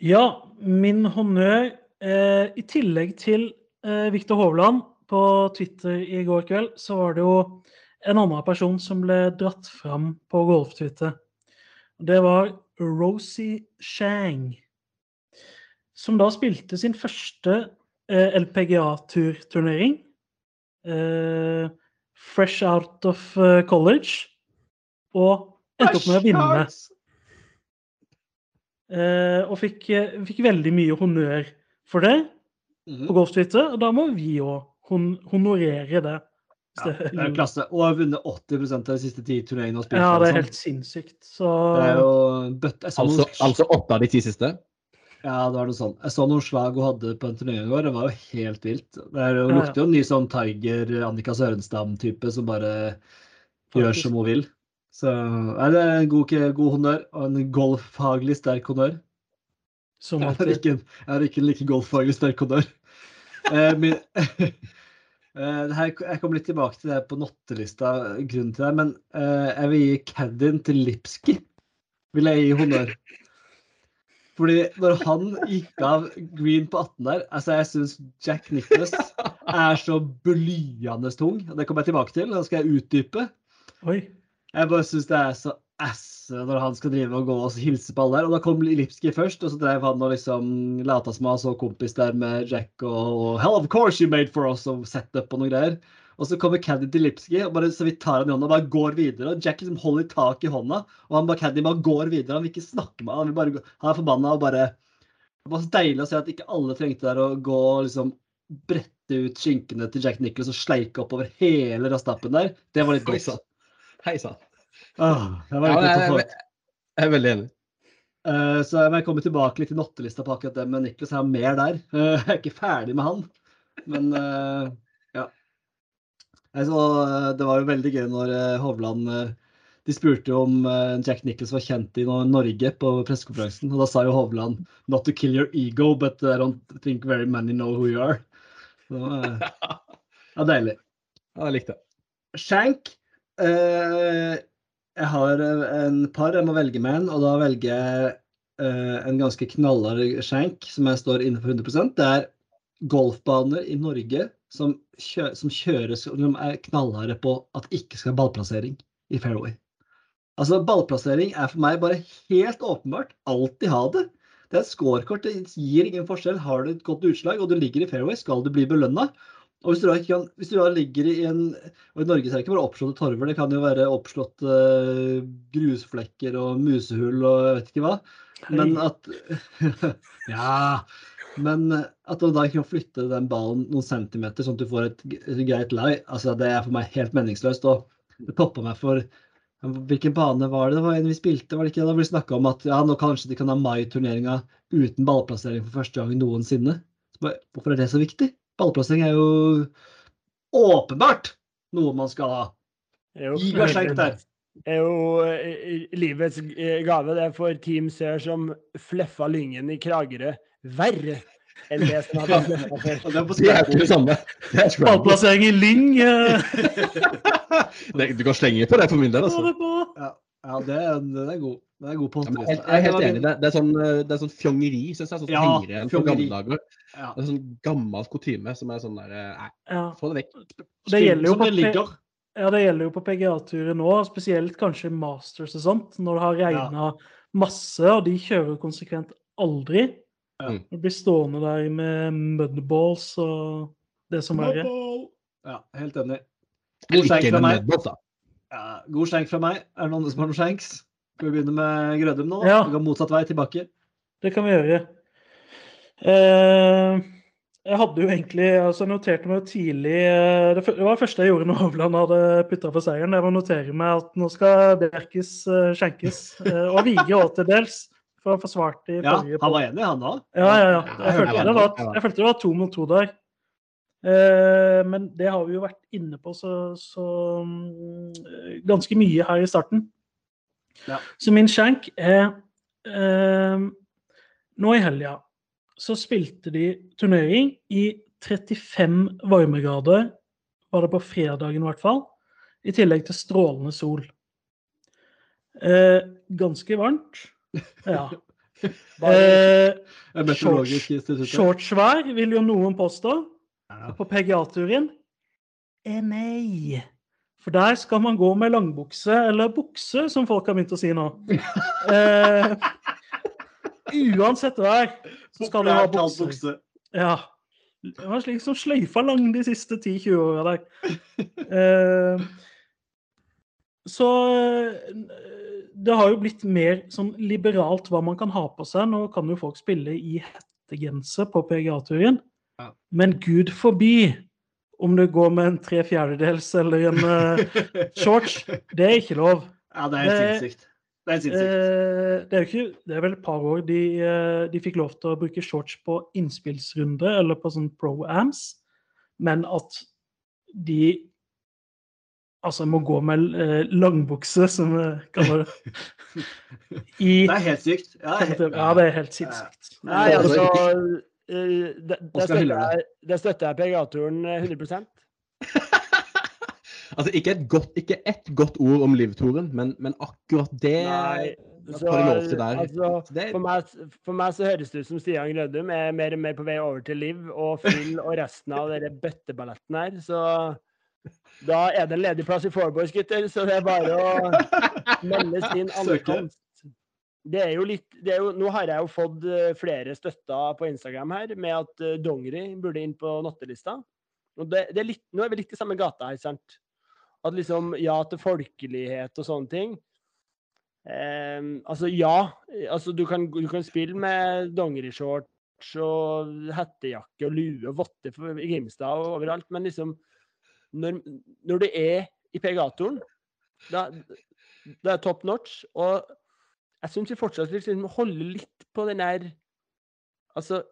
Ja, min honnør eh, I tillegg til eh, Viktor Hovland på Twitter i går kveld, så var det jo en annen person som ble dratt fram på golftwitter. Det var Rosie Shang, som da spilte sin første eh, LPGA-turturnering. Eh, fresh out of eh, college. Og endte opp med å vinne. Eh, og fikk, eh, fikk veldig mye honnør for det mm. på golftwitter. Og da må vi òg hon honorere det. Ja, det er klasse. Og har vunnet 80% av de siste ti turneringene. og spilt Ja, det er helt sinnssykt. Så Det er jo bøtt. Altså, altså åtte av de ti siste. Ja, det var noe sånn. Jeg så noen slag hun hadde på en turnering i går. Det var jo helt vilt. Det er lukter jo en ny sånn Tiger, Annika Sørenstam-type som bare gjør som hun vil. Så er det er en god, god honnør, og en golffaglig sterk honnør. som Jeg har ikke, en- jeg har ikke en like golffaglig sterk honnør. Eh, min, eh, det her, jeg kommer litt tilbake til det på nottelista, grunnen til det, men eh, jeg vil gi caddien til Lipski. Vil jeg gi honnør. Fordi når han gikk av green på 18 der altså Jeg syns Jack Nicholas er så blyende tung. Det kommer jeg tilbake til. Det skal jeg utdype. Oi. Jeg bare syns det er så ass når han skal drive og gå og hilse på alle der. Og da kom Lipski først, og så drev han og liksom lata som han så kompis der med Jack og, Hell of course you made for us og setup og noe greier. Og så kommer Caddy til Lipski og bare så vidt tar han i hånda og bare går videre. Og Jack liksom holder tak i hånda, og han bare Caddy bare går videre. Han vil ikke snakke med han, han, bare, han er forbanna og bare Det var så deilig å se at ikke alle trengte der å gå og liksom brette ut skinkene til Jack Nicholas og sleike oppover hele rastappen der. Det var litt godt. Hei sann. Ah, det Ja, jeg, jeg, jeg er veldig enig. Uh, Så jeg må komme tilbake litt til nattelista på akkurat det med Niklas. Jeg har mer der. Uh, Jeg er ikke ferdig med han. Men uh, ja. Jeg så, eh, det var jo veldig gøy når Hovland De spurte jo om Jack Nicholas var kjent i Norge på pressekonferansen. Og da sa jo Hovland 'not to kill your ego, but I don't think very many know who you are'. Så, ja, deilig. Ja, jeg likte det. Shank. Eh, jeg har eh, en par jeg må velge med en, og da velger jeg eh, en ganske knallhard skjenk som jeg står inne for 100 Det er golfbaner i Norge som, kjø som kjøres som er knallharde på at det ikke skal være ballplassering i fairway. Altså, ballplassering er for meg bare helt åpenbart. Alltid ha det. Det er et scorekort, det gir ingen forskjell. Har du et godt utslag og du ligger i fairway, skal du bli belønna. Og hvis du, da kan, hvis du da ligger i en Og i Norge er det ikke bare oppslåtte torver, det kan jo være oppslåtte eh, grusflekker og musehull og jeg vet ikke hva. Men at Ja. Men at du da ikke kan flytte den ballen noen centimeter sånn at du får et, et greit lei, altså det er for meg helt meningsløst. Og det poppa meg for Hvilken bane var det? Det var en vi spilte, var det ikke? Da ble det snakka om at ja, nå kanskje de kan ha mai-turneringa uten ballplassering for første gang noensinne. Hvorfor er det så viktig? Ballplassering er jo åpenbart noe man skal ha. Det er jo- der. Det er jo eh, livets gave. Det for Team Sør som fleffa Lyngen i Kragerø verre enn det som hadde vært før. Det er på ikke det samme. Er. Ballplassering i Lyng. Du kan slenge på det for min del, altså. Ja. Ja, det, er- den er god. Det er god på Ja, jeg, jeg er helt enig. Det, det, er sånn, eh, det er sånn fjongeri, syns jeg. Sånn som Ja, henger igjen fra fjongeri. gamle dager. Ja. Det er sånn gammel kutyme som er sånn der eh, Nei, Ja. få det vekk. Det gjelder jo Som på det ligger. Ja, det gjelder jo på PGA-turer nå, spesielt kanskje Masters og sånt, når det har regna masse, og de kjører konsekvent aldri. Ja. De blir stående der med mudballs og det som verre. Ja, helt enig. God skjenk fra meg. Ja, god skjenk fra meg. Er det noen som har noen skjenks? Skal vi begynne med Grødum nå? Ja. Vi går motsatt vei tilbake. Det kan vi gjøre. Eh, jeg hadde jo egentlig altså jeg noterte meg tidlig eh, det, var det første jeg gjorde når Hovland hadde putta for seieren. Det var å notere meg at nå skal Bjerkes eh, skjenkes. Eh, og Vige òg til dels, for han forsvarte i Ja, forrige han var enig, han da? Ja, ja, ja. Ja, Jeg jeg følte det var, Jeg følte det var to mot to der. Eh, men det har vi jo vært inne på så, så mm, ganske mye her i starten. Ja. Så min skjenk er eh, Nå i helga så spilte de turnering i 35 varmegrader, var det på fredagen i hvert fall, i tillegg til strålende sol. Eh, ganske varmt. Ja. Eh, Shortsvær, vil jo noen påstå. Ja. På PGA-turen eh, nei. For der skal man gå med langbukse, eller bukse, som folk har begynt å si nå. Eh, uansett vær, så skal du ha bukse. Ja. Det var slik som sløyfa lang de siste 10-20 åra der. Eh, så eh, det har jo blitt mer sånn liberalt hva man kan ha på seg. Nå kan jo folk spille i hettegenser på PGA-turen. Men gud forby om du går med en tre fjerdedels eller en uh, shorts. Det er ikke lov. Ja, det er sinnssykt. Det er sinnssykt. Eh, det er ikke Det er vel et par år de, eh, de fikk lov til å bruke shorts på innspillsrunde eller på sånn pro-ams, men at de altså må gå med langbukse, som vi kaller det, i Det er helt sykt. Ja, det er helt- Ja, det er helt sinnssykt. Nei, Ja, altså det, det, støtter jeg, støtter PGA-turen 100% Altså, ikke et godt, ikke ett godt ord om livtoren, men, men akkurat det Nei, så, de altså, det, For meg, for meg så høres det ut som Stian Grødum er mer og mer på vei over til Liv og Fyll og resten av denne bøtteballetten her. Så da er det en ledig plass i Fourboys, gutter. Så det er bare å melde sin ankomst. Det er jo litt, det er jo, nå har jeg jo fått eh, flere støtter på Instagram her med at eh, dongeri burde inn på nattelista. Og det, det er litt, nå er vi litt i samme gata her, sant? At liksom ja til folkelighet og sånne ting. Um, altså, ja. Altså, du kan, du kan spille med dongerishorts og hettejakke og lue og votter i Grimstad og overalt, men liksom Når, når du er i PGA-toren, da, da er det top notch. Og jeg syns vi fortsatt liksom holder litt på den der Altså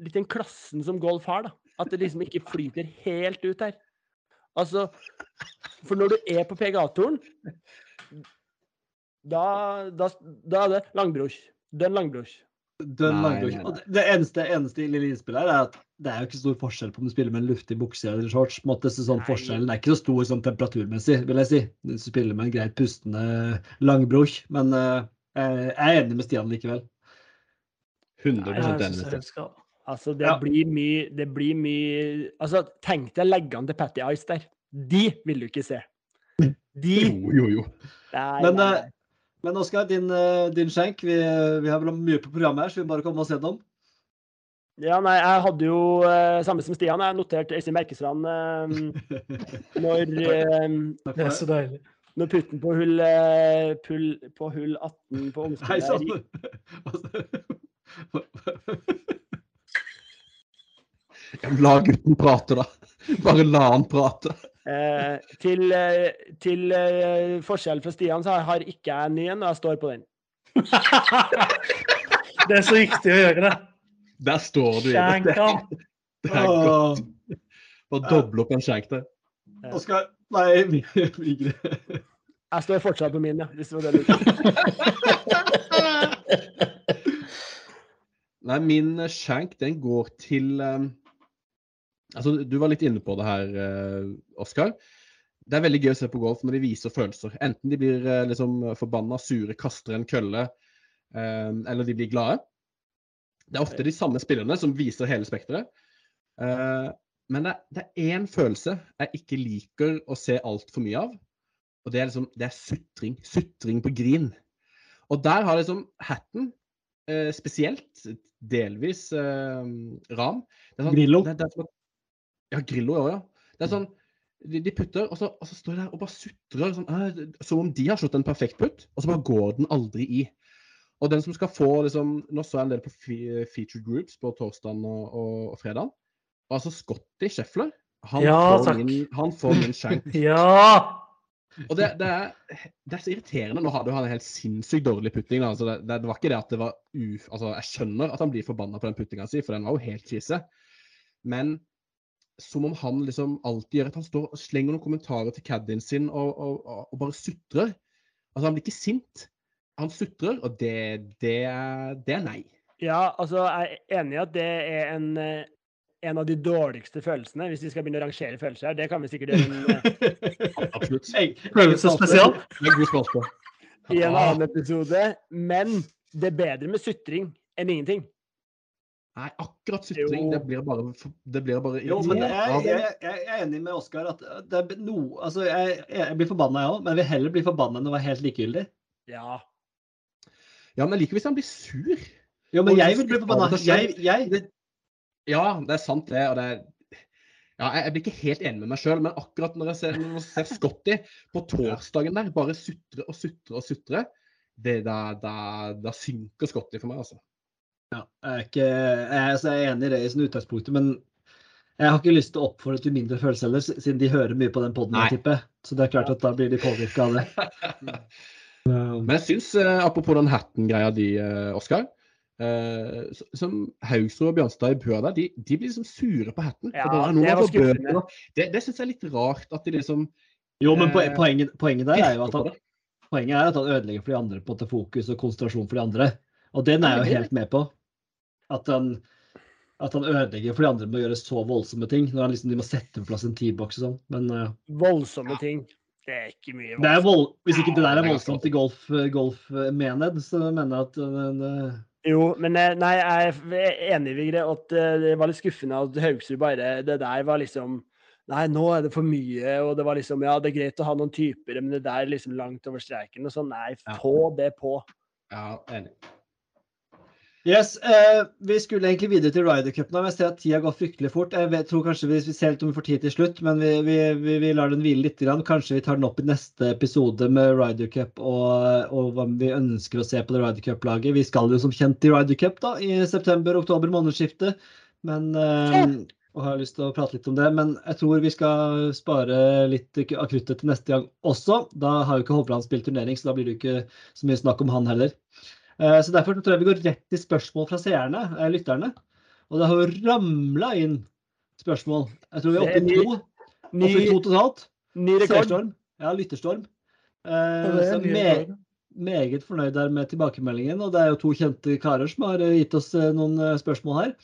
litt den klassen som golf har, da. At det liksom ikke flyter helt ut her. Altså For når du er på PGA-toren da, da, da er det langbrosj. Dønn langbrosj. Dønn nei. Og det- Det eneste, eneste lille innspillet her er at det er jo ikke stor forskjell på om du spiller med en luftig bukse eller shorts. på en måte, så sånn forskjellen er ikke så stor sånn temperaturmessig, vil jeg si. Du spiller med en greit pustende langbrok. Men eh, jeg er enig med Stian likevel. 100 Nei, enig med Stian. skal- Altså, det Ja. blir mye Det blir mye Altså, tenk deg leggene til Patty Ice der. De vil du ikke se. De Jo, jo, jo. Nei, Men, nei, eh. Men Oskar, din, eh, din skjenk. Vi, vi har vel mye på programmet her, så vi bare komme oss gjennom. Ja, nei, jeg hadde jo eh, samme som Stian. Jeg noterte Øystein Merkesland eh, når, eh, Takk Det er så deilig. Når putten på hull, eh, pull, på hull 18 på Hei omspillet sann! Ja, La gutten prate, da. Bare la han prate. eh, Til, eh, til eh, forskjell fra Stian, så har ikke jeg en ny en, og jeg står på den. Det er så riktig å gjøre det. Der står du i det. Det er godt. Bare doble opp en skjenk der. Oskar Nei, Vigre. Jeg står fortsatt på min, ja. Hvis det var det du. Nei, min eh, skjenk, den går til um, Altså, du var litt inne på det her, uh, Oskar. det er veldig gøy å se på golf når de viser følelser. Enten de blir uh, liksom forbanna, sure, kaster en kølle, eh, eller de blir glade. Det er ofte de samme spillerne som viser hele spekteret. Eh, men det, det er én følelse jeg ikke liker å se altfor mye av. Og det er liksom det er sutring. Sutring på grin. Og der har liksom Hatten eh, spesielt, delvis eh, Ram det er sånn, Grillo. Det, det sånn, ja, Grillo òg, ja. Det er sånn de, de putter, og så, og så står de der og bare sutrer. Sånn, eh, som om de har slått en perfekt putt, og så bare går den aldri i. Og den som skal få liksom, Nå så jeg en del på fe- featured groups på torsdagen og, og, og fredagen. Altså Scotty Scheffler, han, Ja, får min, han får min shank. Ja! Og det, det, er, det er så irriterende. Nå hadde han en helt sinnssykt dårlig putting. Altså det, det, det var ikke det at det var uf... Altså, jeg skjønner at han blir forbanna på den puttinga si, for den var jo helt krise. Men som om han liksom alltid gjør at han står og slenger noen kommentarer til caddien sin og, og, og, og bare sutrer. Altså, han blir ikke sint. Han sutrer, og det, det, det er nei. Ja, altså, jeg er enig i at det er en, eh, en av de dårligste følelsene, hvis vi skal begynne å rangere følelser her. Det kan vi sikkert gjøre en, eh, Absolutt. Følelse. Det er god spalte på. i en annen episode. Men det er bedre med sutring enn ingenting. Nei, akkurat sutring, det blir bare, det blir bare Jo, men jeg, jeg, jeg, er enig med Oskar at det er no, altså jeg, jeg blir forbanna, jeg òg, men jeg vil heller bli forbanna enn å være helt likegyldig. Ja. Ja, men jeg liker hvis han blir sur. Jo, men jeg vil bli forbanna. jeg, Ja, det er sant det. og det er... Ja, jeg blir ikke helt enig med meg sjøl, men akkurat når jeg ser, når jeg ser Scotty på torsdagen der bare sutre og sutre og sutre, da, da, da synker Scotty for meg, altså. ja, jeg, er ikke, jeg, er- altså, jeg er enig i det i sånn utgangspunktet, men jeg har ikke lyst til å oppfordre til mindre følelser heller, siden de hører mye på den poden, tipper. Så det er klart at da blir de påvirka av det. Men jeg syns, eh, apropos den hatten-greia di, eh, Oskar eh, s- Som Haugsrud og Bjørnstad i Bø der, de, de blir liksom sure på hatten. Ja, det av var Det, det syns jeg er litt rart at de liksom Jo, men Eh, poenget, poenget der er jo at han, poenget er at han ødelegger for de andre, på til fokus og konsentrasjon for de andre. Og den er Ja, jeg jo helt med på. At han, at han ødelegger for de andre med å gjøre så voldsomme ting. Når han liksom, de må sette på plass en T-boks og sånn. Men uh, Voldsomme ting. Det er ikke mye voldsomt. vold, hvis ikke det der er voldsomt i golf, golfmened, så mener jeg at eh, Jo, men eh, nei, jeg er enig, Vigre, at eh, det var litt skuffende at Haugsrud bare Det der var liksom Nei, nå er det for mye, og det var liksom Ja, det er greit å ha noen typer, men det der er liksom langt over streiken og sånn. Nei, få det på. Ja, enig. Yes, eh, Vi skulle egentlig videre til Rydercupen, men Jeg ser at tida går fryktelig fort. Jeg vet, tror kanskje vi, vi ser litt om vi får tid til slutt, men vi, vi, vi, lar den hvile litt. Grann. Kanskje vi tar den opp i neste episode med Rydercup og, og hva vi ønsker å se på det Ryder Cup-laget. Vi skal jo som kjent til Rydercup i september-oktober månedsskiftet. Men eh, og har lyst til å prate litt om det. Men jeg tror vi skal spare litt av kruttet til neste gang også. Da har jo ikke Hovland spilt turnering, så da blir det ikke så mye snakk om han heller. Eh, Så Derfor tror jeg vi går rett til spørsmål fra seerne, eh, lytterne. Og det har jo ramla inn spørsmål. Jeg tror vi er oppe i to. Ny, Oppe i to totalt. ny rekord. Seerstorm. Ja, lytterstorm. Eh, Så mye me meget fornøyd der med tilbakemeldingen. Og det er jo to kjente karer som har gitt oss noen spørsmål her.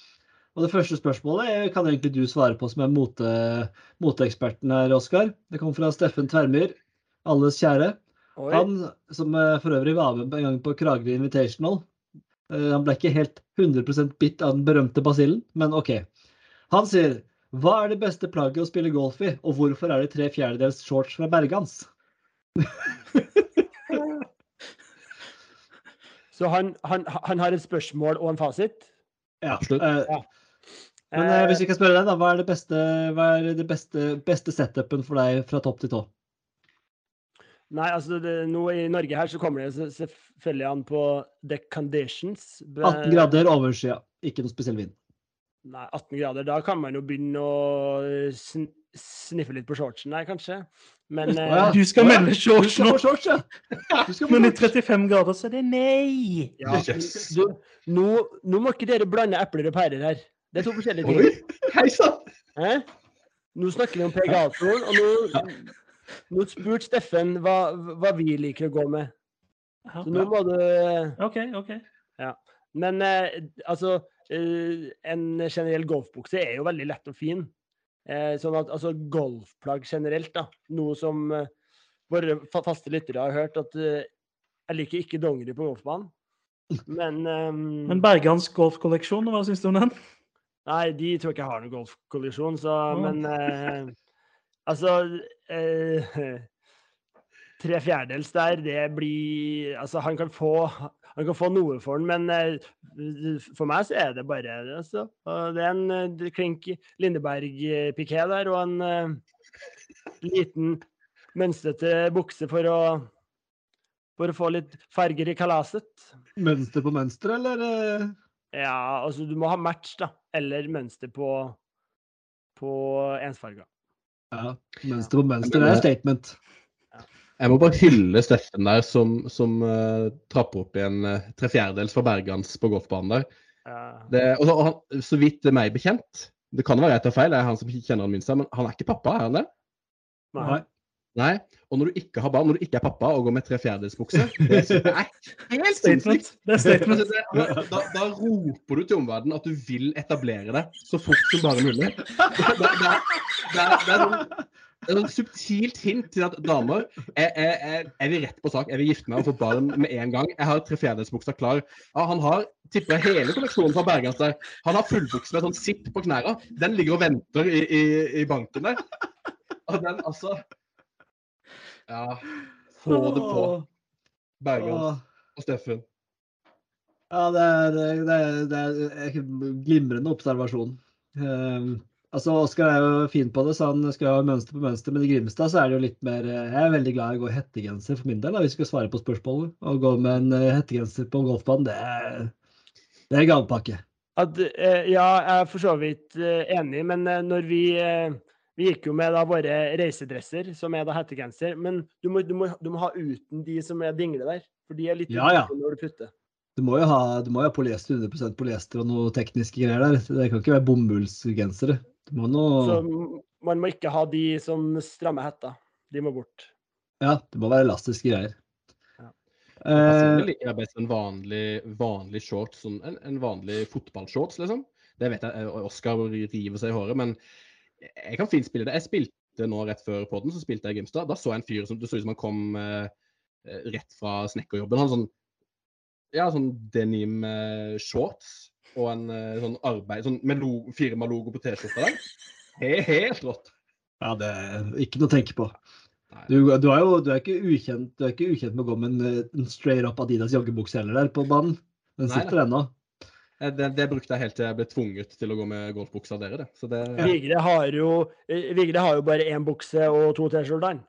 Og det første spørsmålet kan egentlig du svare på, som er mote, moteeksperten her, Oskar. Det kommer fra Steffen Tvermyr, alles kjære. Oi. Han som eh, for øvrig var med en gang på Kragerø Invitational. eh, Han ble ikke helt 100% bitt av den berømte basillen, men OK. Han sier hva er det beste plagget å spille golf i, og hvorfor er det tre fjerdedels shorts fra Bergans? Så han, han, han har et spørsmål og en fasit? Ja, Absolutt. ja. Men eh, hvis vi kan spørre deg, da, hva er det beste, hva er det beste, beste setupen for deg fra topp til tå? Nei, altså det, nå i Norge her så kommer det selvfølgelig an på the conditions. 18 grader overskya, ikke noe spesiell vind. Nei, 18 grader. Da kan man jo begynne å sn sniffe litt på shortsen der, kanskje. Men eh, ja. Du skal melde Du shorts nå, shorts, ja! Men i 35 grader så er det nei! ja, Yes. du, nå, nå må ikke dere blande epler og pærer her. Det er to forskjellige Oi, ting. hei sann! Nå snakker vi om pegatoren, og nå, nå spurte Steffen hva, hva vi liker å gå med. Så nå må du OK, OK. Men eh, altså eh, En generell golfbukse er jo veldig lett og fin. Eh, sånn at altså golfplagg generelt, da. Noe som eh, våre faste lyttere har hørt, at eh, jeg liker ikke dongeri på golfbanen. Men, ehm, Men Bergans golfkolleksjon, hva syns du om den? Nei, de tror jeg ikke har noen golfkolleksjon, så oh. Men eh, altså eh, Tre fjerdedels der, det blir Altså, han kan få han kan få noe for den, men eh, for meg så er det bare altså, Det er en eh, klink Lindeberg-piké der og en eh, liten mønstrete bukse for å for å få litt farger i kalaset. Mønster på mønster, eller? Ja, altså du må ha match, da. Eller mønster på, på ensfarga. Ja, mønster på mønster, det er statement. Jeg må bare hylle Steffen der, som, som uh, trapper opp i en uh, tre fjerdedels fra Bergans på golfbanen der. Ja. Det, og så, og han, så vidt det er meg bekjent, det kan være jeg tar feil, det er han som kjenner han minst her, men han er ikke pappa, er han det? Nei. Nei. Og når du ikke har barn, når du ikke er pappa og går med tre fjerdedelsbukse, det er helt Statement. Det er statement. Da, da roper du til omverdenen at du vil etablere det så fort som bare mulig. Det, er- er, er er sånn subtilt hint til at damer jeg, jeg, jeg, jeg vil rett på sak. Jeg vil gifte meg og få barn med en gang. Jeg har tre fjerdedelsbuksa klar. Ja, han har tipper jeg, hele kolleksjonen fra Bergens der. Han har fullbukse med sånn zipp på knærne. Den ligger og venter i, i, i banken der. Og den, altså Ja. Få det på. Bergan og Steffen. Ja, det er, det er, det er en glimrende observasjon. Um, altså, Oskar er jo fin på det, så han skal ha mønster på mønster. Men i Grimstad så er det jo litt mer eh, Jeg er veldig glad i å gå i hettegenser for min del, da, hvis vi skal svare på spørsmålet. Å gå med en eh, hettegenser på golfbanen, det er, det er gavepakke. At, eh, ja, jeg er for så vidt enig, men når vi Vi gikk jo med da våre reisedresser, som er da hettegenser, men du må, du, må, du må ha uten de som er dingle der. For de er litt Ja, ja. når du putter. Du må jo ha, du må jo ha polyester, 100% polyester og noe tekniske greier der. Det kan ikke være bomullsgensere. Du må nå Så man må ikke ha de som strammer hetta. De må bort. Ja, det må være elastiske greier. Ja. Eh, Personlig liker jeg best en vanlig, vanlig shorts, sånn, en, en vanlig fotballshorts, liksom. Det vet jeg, eh, Oskar river seg i håret, men jeg kan fint spille det. Jeg spilte nå rett før podden, så spilte jeg i Grimstad. Da så jeg en fyr som det så ut som han kom eh, eh, rett fra snekkerjobben. Han sånn, ja, sånn denim eh, shorts og en eh, sånn arbeid, sånn med lo, firmalogo på T-skjorta Helt rått. ja, det er ikke noe å tenke på. Du, du, er jo du er ikke ukjent, du er ikke ukjent med å gå med en, eh, en straight up Adidas joggebukse heller der på banen. Den sitter ennå. Eh, Det, det brukte jeg helt til jeg ble tvunget til å gå med golfbuksa av dere, det. Så det Vigre har jo, eh, Vigre har jo bare én bukse og to T-skjorter.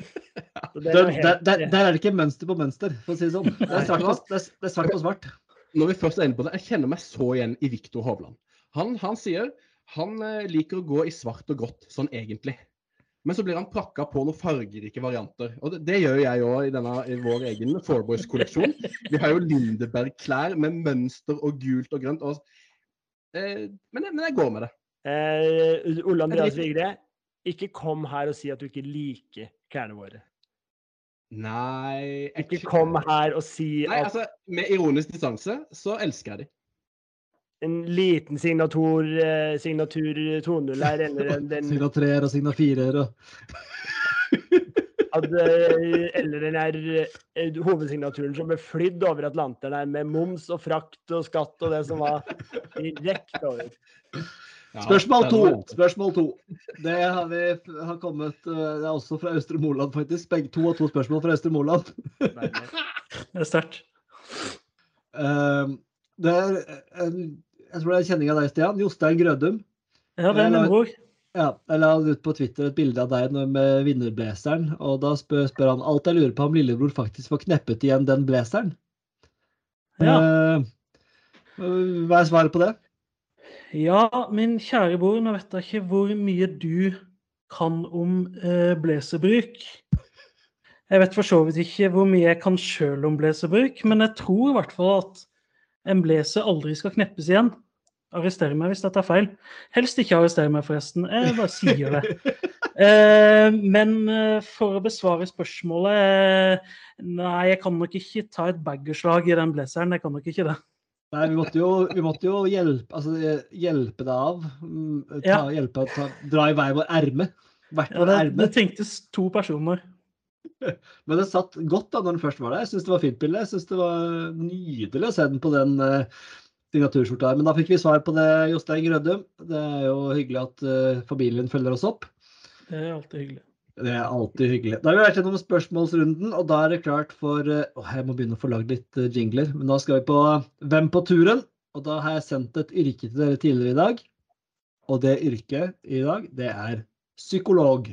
Er Der, der, der, der er det ikke mønster på mønster, for å si det sånn. Det er svart på, det er, det er svart, på svart. når vi først er inne på det, jeg kjenner meg så igjen i Viktor Hovland. Han, han sier han eh, liker å gå i svart og grått, sånn egentlig. Men så blir han prakka på noen fargerike varianter. Og det, det gjør jeg òg i, denne- i vår egen Fourboys-kolleksjon. Vi har jo Lindeberg-klær med mønster og gult og grønt. Og, eh, men, men jeg går med det. Eh, Ole Andreas Vigre, ikke kom her og si at du ikke liker klærne våre. Nei jeg, Ikke kom her og si Nei, at altså, Med ironisk distanse så elsker jeg de. En liten signatur, eh, signatur 2.0 her, eller en- den, Signa treer og signa firer og at, eh, eller den her eh, hovedsignaturen som ble flydd over Atlanteren her med moms og frakt og skatt og det som var direkte over. Ja, Spørsmål to. Spørsmål to. Det har vi har kommet eh, Det er også fra Østre Moland, faktisk. Begge to og to spørsmål fra Østre Moland. Det er sterkt. Det er en, jeg tror det en kjenning av deg, Stian. Jostein Grødum. Ja, det er min bror. Ja, jeg la ut på Twitter et bilde av deg med vinnerblazeren, og da spør, spør han alt jeg lurer på om lillebror faktisk får kneppet igjen den blazeren. Ja. Eh, hva er svaret på det? Ja, min kjære bror, nå vet jeg ikke hvor mye du kan om eh, blazerbruk. Jeg vet for så vidt ikke hvor mye jeg kan sjøl om blazerbruk, men jeg tror i hvert fall at en blazer aldri skal kneppes igjen. Arrester meg hvis dette er feil. Helst ikke arrester meg, forresten. Jeg bare sier det. Eh, men eh, for å besvare spørsmålet eh, Nei, jeg kan nok ikke ta et baggerslag i den blazeren. Jeg kan nok ikke det. Nei, vi måtte jo, vi måtte jo hjelpe, altså, hjelpe deg av. mm, Ta, Ja. Hjelpe ta, dra i vei vår erme. Ja, det, det tenktes to personer. Men det satt godt da når den først var der. Jeg syns det var fint bilde. Jeg syns det var nydelig å se den på den uh, signaturskjorta her. Men da fikk vi svar på det, Jostein Grødum. Det er jo hyggelig at uh, familien følger oss opp. Det er alltid hyggelig. Det er alltid hyggelig. Da har vi vært gjennom spørsmålsrunden, og da er det klart for eh, Åh, jeg må begynne å få lagd litt eh, jingler. Men da skal vi på Hvem på turen? Og da har jeg sendt et yrke til dere tidligere i dag. Og det yrket i dag, det er psykolog.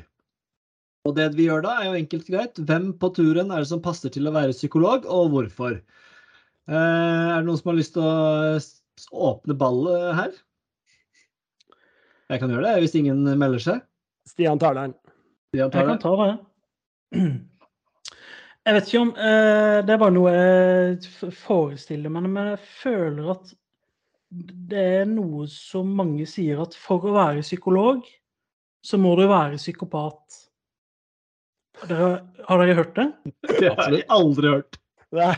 Og det vi gjør da, er jo enkelt greit. Hvem på turen er det som passer til å være psykolog, og hvorfor? Eh, er det noen som har lyst til å åpne ballet her? Jeg kan gjøre det, hvis ingen melder seg. Stian tar den. Stian tar Jeg det. kan ta det. Jeg vet ikke om eh, Det er bare noe jeg forestiller meg, men jeg føler at det er noe som mange sier at for å være psykolog, så må du være psykopat. Dere, har dere hørt det? Det har jeg aldri hørt. Nei.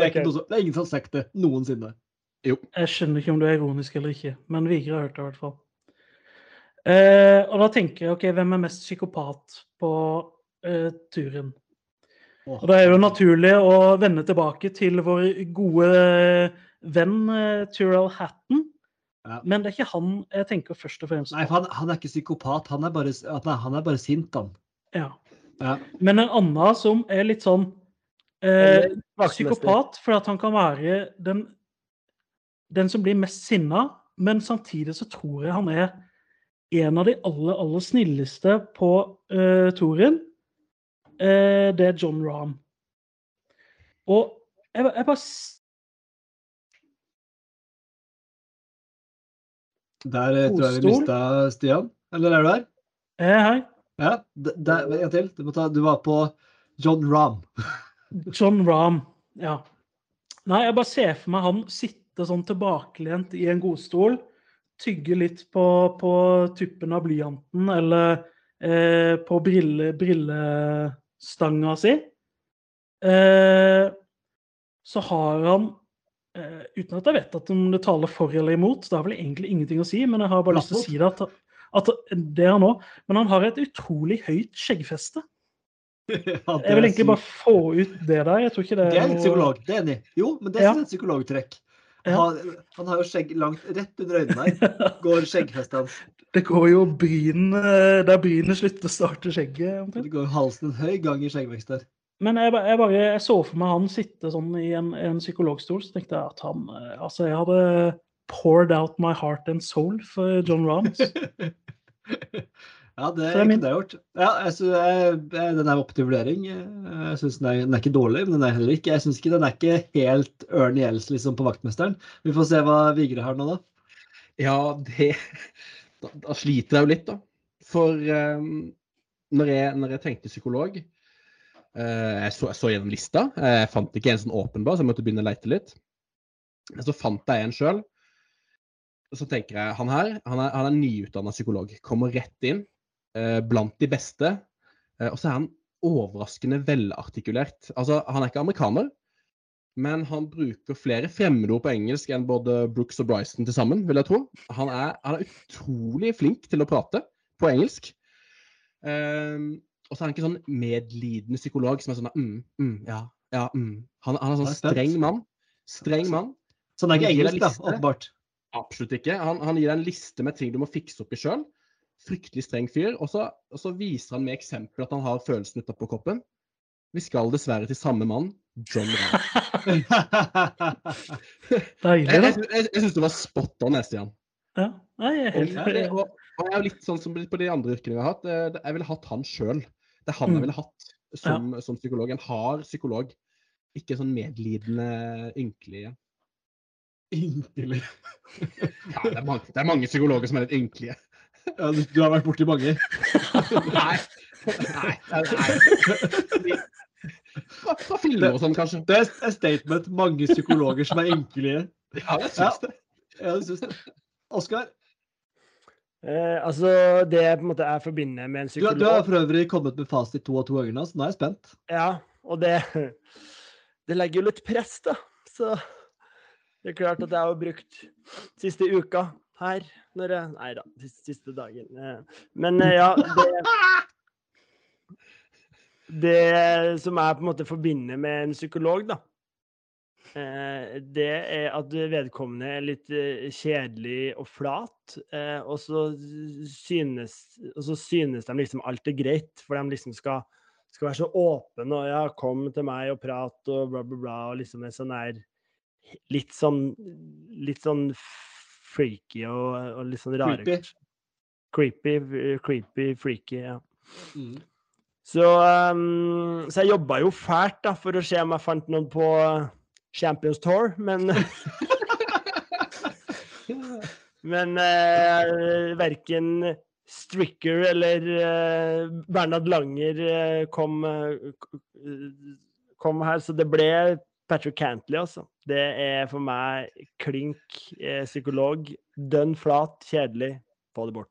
Det er, ikke noe, det er ingen som har sagt det noensinne. Jeg skjønner ikke om du er ironisk eller ikke, men Vigre har hørt det i hvert fall. Eh, og da tenker jeg, ok, hvem er mest psykopat på eh, turen? Og da er det jo naturlig å vende tilbake til vår gode venn eh, Tyrell Hatton. Ja. Men det er ikke han jeg tenker først og fremst Nei, på. for han, han er ikke psykopat. Han er bare, han er bare sint, han. Ja. Ja. Men en annen som er litt sånn eh, psykopat, for at han kan være den, den som blir mest sinna, men samtidig så tror jeg han er en av de aller, aller snilleste på uh, touren. Eh, det er John Rahm. Og jeg, jeg bare Der eh, tror jeg vi mista Stian. Eller er du der? er. Ja. Der, en til. Du, må ta, du var på John Rahm. John Rahm. Ja. Nei, jeg bare ser for meg han sitte sånn tilbakelent i en godstol, tygge litt på, på tuppen av blyanten eller eh, på brille, brillestanga si. Eh, så har han eh, Uten at jeg vet at om det taler for eller imot, det har vel egentlig ingenting å si, men jeg har bare lyst til å si det at, at det er han òg. Men han har et utrolig høyt skjeggfeste. Ja, Jeg vil er egentlig bare få ut det der. Jeg tror ikke det Det er litt psykolog. Det er enig. Jo, men det Ja. er et psykologtrekk. Ja. Han, han har jo skjegg langt rett under øynene her. Går skjeggfestet hans. Det går jo bryn eh, der brynet slutter å starte skjegget. omtrent. Det går halsen en høy gang i skjeggvekst der. Men jeg, jeg bare jeg så for meg han sitte sånn i en, en psykologstol, så tenkte jeg at han eh, Altså, jeg hadde poured out my heart and soul for John Rahm. Ja, det er er min- ikke det jeg har gjort. Ja, jeg synes, jeg, jeg, den er opp til vurdering. Jeg synes den, er, den er ikke dårlig, men den er heller ikke Jeg synes ikke den er ikke helt Ørn Gjelds liksom, på vaktmesteren. Vi får se hva Vigre har nå, da. Ja, det Da, da sliter jeg jo litt, da. For um, når, jeg, når jeg tenkte psykolog uh, jeg, så, jeg så gjennom lista. Jeg fant ikke en sånn åpenbar, så jeg måtte begynne å leite litt. Men så fant jeg en sjøl. Så tenker jeg han her han er, han er nyutdanna psykolog. Kommer rett inn. Eh, blant de beste. Eh, og så er han overraskende velartikulert. Altså, han er ikke amerikaner. Men han bruker flere fremmedord på engelsk enn både Brooks og Bryson til sammen, vil jeg tro. Han er, han er utrolig flink til å prate på engelsk. Ehm, og så er han ikke sånn medlidende psykolog som er sånn mm, mm, ja, ja, mm. Han, han er sånn streng mann. Streng mann. Så han er ikke engelsk, da, åpenbart. Absolutt ikke. Han, han gir deg en liste med ting du må fikse opp i sjøl. Fryktelig streng fyr. Og så, og så viser han med eksempel at han har følelsen utapå koppen. Vi skal dessverre til samme mann, John Rahm. Deilig, da. jeg, jeg, jeg syns det var spot on, jeg, Stian. Ja. Nei, jeg er helt Og, og, og jeg er jo litt sånn som på de andre yrkene jeg har hatt. eh, Jeg ville hatt han sjøl. Det er han jeg Mm. ville hatt som, som psykolog. En hard psykolog. Ikke sånn medlidende, ynkelig. Ynkelig. Ja, det, er mange, det er mange psykologer som er litt ynkelige. Ja, du, du har vært borti mange. Nei. Nei. nei. Hva filmer oss om, kanskje. Det er et statement. Mange psykologer som er enkelige. Ja, jeg syns det. Ja, det syns. Oskar, Eh, altså, det jeg på en måte er forbinder med en du, psykolog du har for øvrig kommet med fasit to og to ganger nå, så nå er jeg spent. Ja, og det Det legger jo litt press, da. Så Det er klart at jeg har brukt siste uka her når jeg Nei da, siste, siste dagen. eh. Men eh, ja, det Det som jeg på en måte forbinder med en psykolog, da, eh, det er at vedkommende er litt eh, kjedelig og flat. Og så synes, og så synes de liksom alt er greit, for de liksom skal, skal være så åpne og ja, kom til meg og prat og bla, bla, bla. Og liksom er sånn her Litt sånn Litt sånn freaky og, og litt sånn rare. Creepy. Creepy, eh, creepy, freaky, ja. Mm. Så, um, så jeg jobba jo fælt da, for å se om jeg fant noen på Champions Tour, men Men uh, verken Stricker eller uh, Bernhard Langer uh, kom, eh, kom her, så det ble Patrick Cantley, altså. Det er for meg klink eh, psykolog. Dønn flat, kjedelig. Få det bort.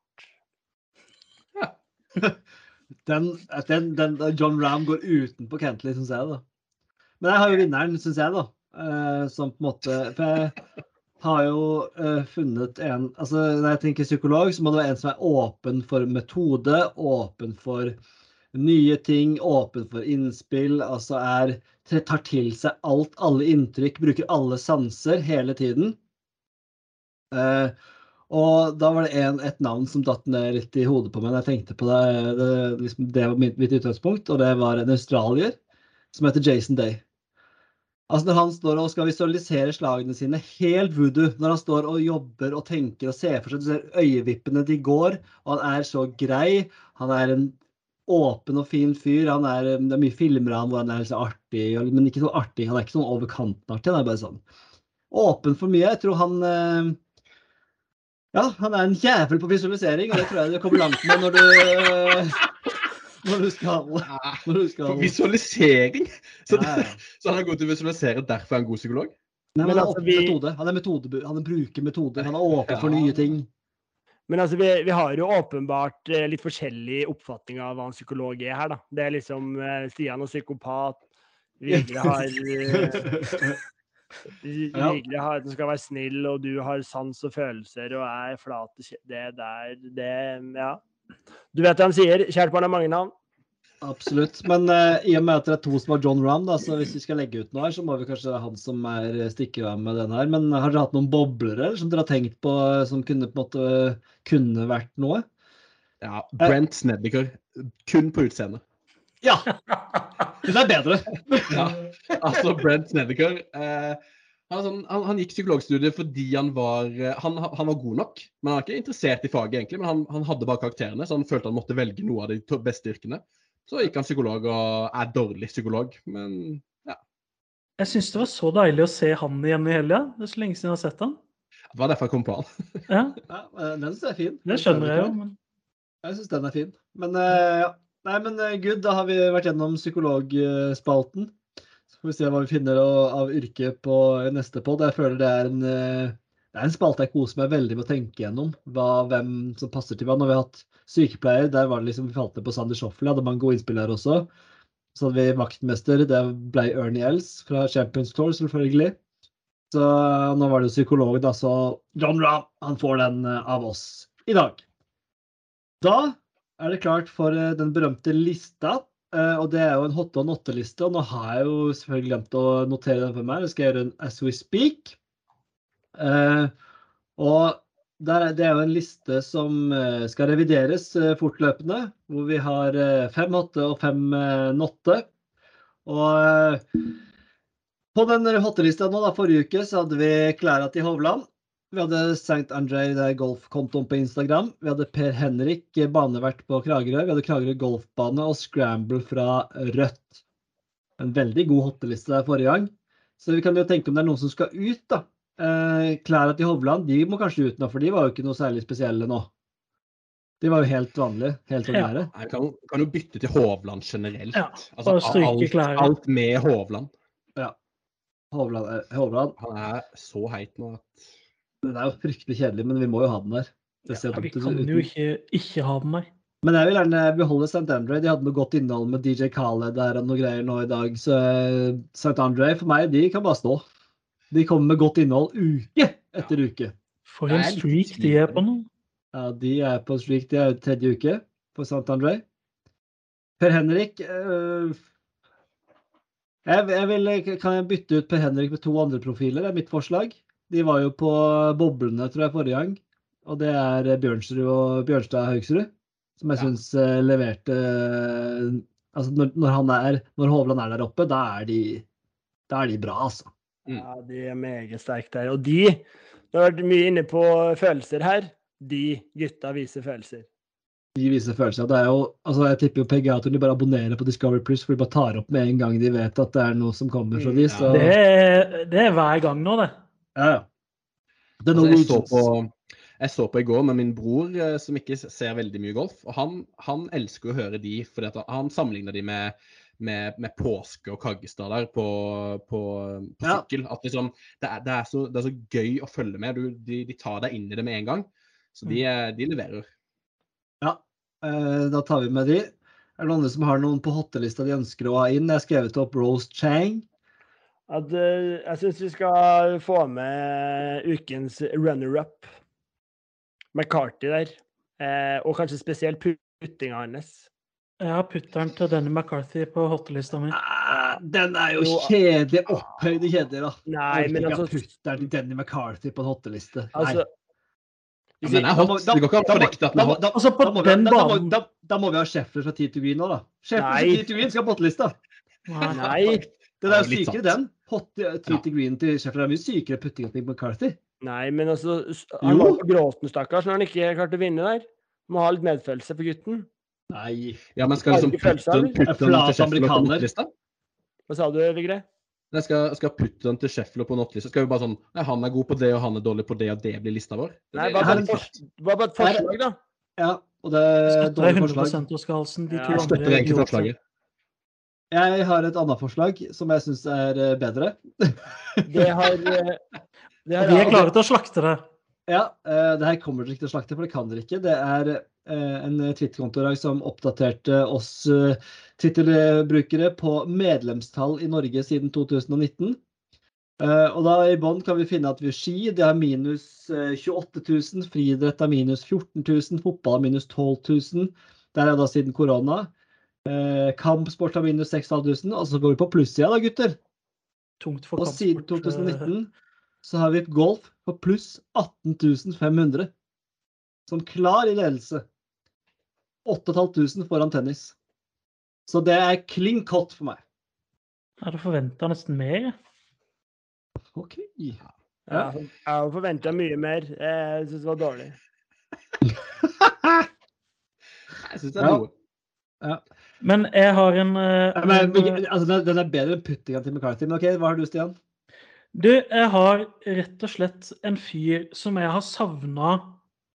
Den, den, den, John Ram går utenpå Cantley, syns jeg, da. Men jeg har jo vinneren, syns jeg, da. eh, som på en måte For jeg har jo eh, funnet en altså Når jeg tenker psykolog, så må det være en som er åpen for metode, åpen for nye ting, åpen for innspill. Altså er tar til seg alt, alle inntrykk, bruker alle sanser hele tiden. Eh, og da var det en, et navn som datt ned litt i hodet på meg når jeg tenkte på det. Det, liksom, det var mitt, mitt utgangspunkt, og det var en australier som heter Jason Day. Altså Når han står og skal visualisere slagene sine, helt voodoo. Når han står og jobber og tenker og ser for seg, du ser øyevippene de går, og han er så grei. Han er en åpen og fin fyr. Han er, det er mye filmer av han hvor han er så artig, men ikke så artig. Han er ikke sånn over kanten-artig. Han er bare sånn åpen for mye. Jeg tror han eh, Ja, han er en jævel på visualisering, og det tror jeg du kommer langt med når du eh, når du skal når du skal visualisering! Så, Ja, ja. så han er god til å visualisere, derfor er han god psykolog? Nei, men Men han er altså, vi- metode. Han er metode, han bruker metoder. Han er åpen for nye ting. Men altså, vi, vi har jo åpenbart eh, litt forskjellig oppfatning av hva en psykolog er her, da. Det er liksom eh, Stian og psykopat. Vigre har eh, Vigre har at den skal være snill, og du har sans og følelser og er flat Det der, det Ja. Du vet hva han sier. Kjært barn har mange navn. Absolutt. Men uh, i og med at det er to som har John Ram, da, så hvis vi skal legge ut noe her, så må vi kanskje ha han som er stikker av med den her. Men har dere hatt noen boblere som dere har tenkt på eh, som kunne på en måte kunne vært noe? Ja, Brent Snedeker. Kun på utseendet. Ja! Det er bedre. Ja, altså Brent Snedeker eh, han, sånn, han, han gikk psykologstudiet fordi han var eh, han, han var god nok. Men han er ikke interessert i faget, egentlig, men han, han hadde bare karakterene, så han følte han måtte velge noe av de beste yrkene. Så gikk han psykolog og er dårlig psykolog, men ja. Jeg syns det var så deilig å se han igjen i helga. Det er så lenge siden jeg har sett han. Det var derfor jeg kom på han. Ja, Ja, eh, den syns jeg er fin. Det skjønner jeg jo. men Jeg syns den er fin. Men eh, ja. Nei, men eh, good, da har vi vært gjennom psykologspalten. Så får vi se hva vi finner av, yrke på neste pod. Jeg føler det er en, eh, er en spalte jeg koser meg veldig med å tenke gjennom. Hva, hvem som passer til hva. Når vi har hatt sykepleier, der var det liksom, vi falt ned på Sander Schoffel, hadde mange gode innspill her også. Så hadde vi vaktmester, det ble Ernie Els fra Champions Tour, selvfølgelig. Så nå var det jo psykolog, da, så John Rahm, han får den eh, av oss i dag. Da er det klart for eh, den berømte lista. eh, Og det er jo en hotte- og notte-liste. Og nå har jeg jo selvfølgelig glemt å notere den for meg. Det skal jeg gjøre en as we speak. Eh, Og der, er- det er jo en liste som eh, skal revideres eh, fortløpende. Hvor vi har fem hotte og fem notte. Og på den hottelista nå, da, forrige uke, så hadde vi Klæra til Hovland. Vi hadde St. André, er golfkontoen på Instagram. Vi hadde Per Henrik, banevert på Kragerø. Vi hadde Kragerø golfbane og Scramble fra Rødt. En veldig god hotteliste der forrige gang. Så vi kan jo tenke om det er noen som skal ut, da. Eh, Klæra til Hovland de må kanskje ut nå, for de var jo ikke noe særlig spesielle nå. De var jo helt vanlige. Helt Ja. ordinære. Jeg kan, kan jo bytte til Hovland generelt. Ja, altså, alt, alt med Hovland. Hovland, eh, Hovland. Han er så heit nå at Den er jo fryktelig kjedelig, men vi må jo ha den der. Det ser Ja, vi kan uten. jo ikke ikke ha den der. Men jeg vil gjerne beholde St. Andre. De hadde noe godt innhold med DJ Khaled der og noe greier nå i dag. Så eh, St. Andre for meg, de kan bare stå. De kommer med godt innhold uke etter uke. For en streak de er på nå. Ja, de er på streak. De er tredje uke på Sant André. Per Henrik øh, jeg, jeg vil, Kan jeg bytte ut Per Henrik med to andre profiler? Det er mitt forslag. De var jo på boblene, tror jeg, forrige gang. Og det er Bjørnsrud og Bjørnstad Haugsrud. Som jeg Ja. syns leverte øh, Altså når, når han er Når Hovland er der oppe, da er de, da er de bra, altså. Ja, de er meget sterke der. Og de Det har vært mye inne på følelser her. De gutta viser følelser. De viser følelser. Det er jo, altså jeg tipper jo PGA-turen de bare abonnerer på Discovery Plus, for de bare tar opp med en gang de vet at det er noe som kommer fra Mm, de. ja. Så, Det er, det er hver gang nå, det. ja, ja. The Altså, jeg, så på, jeg så på i går med min bror, eh, som ikke ser veldig mye golf. og Han, han elsker å høre de, for han sammenligner de med, med, med påske og Kaggestad der på, på, på Ja. sykkel. At liksom, det, er, det, er så, det er så gøy å følge med. Du, de, de tar deg inn i det med en gang. Så de, eh, de leverer. Ja, eh, da tar vi med de. Er det noen andre som har noen på hottelista de ønsker å ha inn? Jeg har skrevet opp Rose Chang. At, uh, jeg syns vi skal få med ukens runner-up. McCarty der. Eh, og kanskje spesielt puttinga hans. Jeg har putteren til denne McCarthy på hottelista mi. Ah, den er jo Jo. kjedelig. Opphøyde kjedelig, da. Nei, men altså, putteren til Denny McCarthy på en hotteliste. Altså Ja, men den er hot. da- Det går ikke an å må- fornekte at den er hot. da- Altså, da må vi- den da- da må- Da, da må vi ha Sheffield fra Tee to Green nå, da. Sheffield fra Tee to Green skal på hottelista. Nei. Den er jo sykere, den. Hot, Tee to Green til Sheffield er mye sykere putting enn McCarthy. Nei, men altså Han var på gråten, stakkars, når han ikke klarte å vinne der. Må ha litt medfølelse for gutten. Nei. Ja, men skal liksom putte den til Sheffield på nattlista? Hva sa du, Vigre? Jeg skal, skal putte den til Sheffield på nottlista. Skal vi bare sånn Nei, han er god på det, og han er dårlig på det, og det blir lista vår? Nei, hva var bare et, forslag, da? Ja, og det er dårlig forslag. 100 Oskar De Ja, Jeg støtter egentlig forslaget. Jeg har et annet forslag som jeg syns er eh, bedre. Det har eh, det har vi er klare til å slakte det. Ja, eh, det her kommer dere ikke til å slakte, for det kan dere ikke. Det er en Twitter-konto i dag som oppdaterte oss eh, Twitter-brukere på medlemstall i Norge siden 2019. Eh, og da i bånn kan vi finne at vi ski det er minus eh, 28 000, friidrett er minus 14 000, fotball er minus 12 000. Der er da siden korona. Eh, kampsport er minus 6500, og så går vi på plussida da, gutter. Tungt for Og siden 2019 så har vi et golf på pluss 18 500. Som klar i ledelse. 8500 foran tennis. Så det er kling kott for meg. Jeg hadde forventa nesten mer. OK. Ja, jeg har forventa mye mer. Jeg syns det var dårlig. Jeg syns det er Ja. noe. Men jeg har en, uh, Ja, Men, en eh, altså, den- den er bedre enn puttinga til McCarthy. Men OK, hva har du, Stian? Du, jeg har rett og slett en fyr som jeg har savna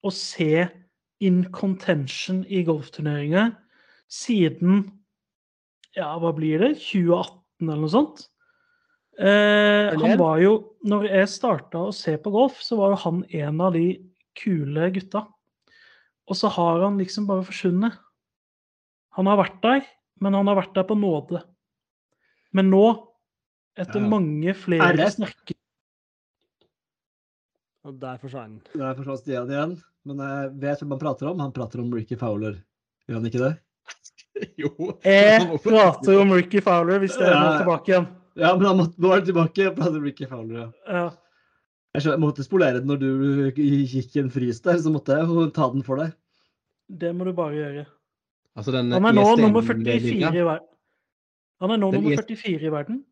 å se in contention i golfturneringer siden Ja, hva blir det? 2018 eller noe sånt? Eh, han var jo Når jeg starta å se på golf, så var jo han en av de kule gutta. Og så har han liksom bare forsvunnet. Han har vært der, men han har vært der på nåde. Men nå, etter Ja. mange flere RF. Og der forsvant han. Der forsvant Stian igjen. Men jeg vet hvem han prater om. Han prater om Ricky Fowler. Gjør han ikke det? Jo. Jeg prater om Ricky Fowler hvis det er noe tilbake igjen. Ja, men han måtte, nå er det tilbake. Jeg prater om Ricky Fowler, ja. Ja. Jeg, skjønner, jeg måtte spolere den når du gikk i en frys der, så måtte jeg jo ta den for deg. Det må du bare gjøre. Altså den Han er nå nummer 44 i verden. Han er nå nummer 44 i verden.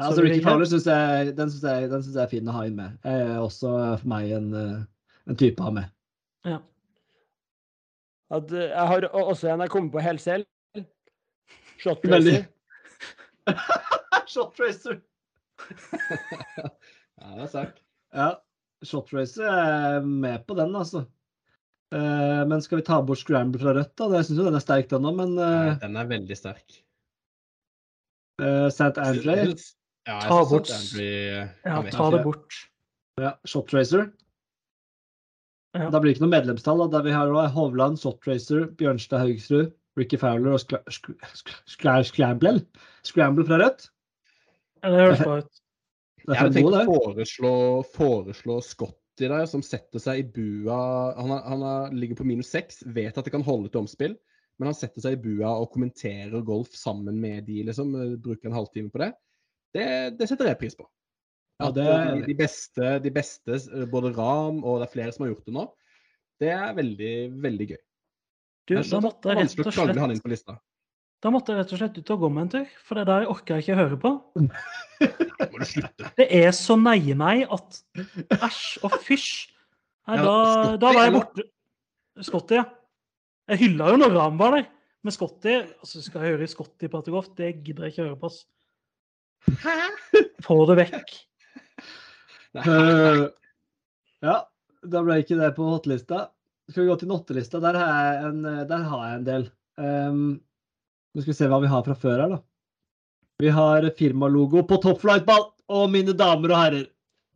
Ja, altså, Ricky Fowler jeg, den syns jeg, den synes jeg er fin å ha inn med. Jeg er også for meg en, eh, en type å ha med. Ja. At, eh, jeg har også en jeg kommer på helt selv. Shot Tracer. Shot Tracer. Ja, det er sterkt. Ja, Shot Racer er med på den, altså. Eh, men skal vi ta bort Scramble fra rødt, da? Jeg syns jo den er sterk, den òg, men Nei, uh, Den er veldig sterk. St. Andre, Jeg Ja, Ta bort- Andrew ja, ta det bort. ja, Shot Racer. Ja. Da blir det ikke noe medlemstall. Da, der vi har Hovland, Shot Racer, Bjørnstad Haugsrud, Ricky Fowler og Skla Skla Skla Scramble. Scramble fra rødt. Ja, det høres bra ut. Jeg tenkte hadde tenkt å foreslå, foreslå Scotty der, som setter seg i bua Han, er, han er, ligger på minus seks, vet at det kan holde til omspill, men han setter seg i bua og kommenterer golf sammen med de, liksom. Bruker en halvtime på det. Det, det setter jeg pris på. Ja, det eh, de, beste, de beste, eh, både Ram og det er flere som har gjort det nå, det er veldig, veldig gøy. Du, da måtte jeg rett og å slett. Da måtte jeg rett og slett ut og gå med en tur, for det der orker jeg ikke høre på. Det er så nei-nei at æsj og fysj. Nei, da, da var jeg borte. Scotty, ja. Jeg hylla jo når Ram var der. Men Scotty altså Skal jeg høre Scotty prate golf? Det gidder jeg ikke høre på. ass. Få det vekk. Uh, ja, da ble ikke det på hotlista. Skal vi gå til nottelista? Der har jeg en, eh, der har jeg en del. Um, nå skal vi se hva vi har fra før her, da. Vi har firmalogo på toppflightball. Og mine damer og herrer,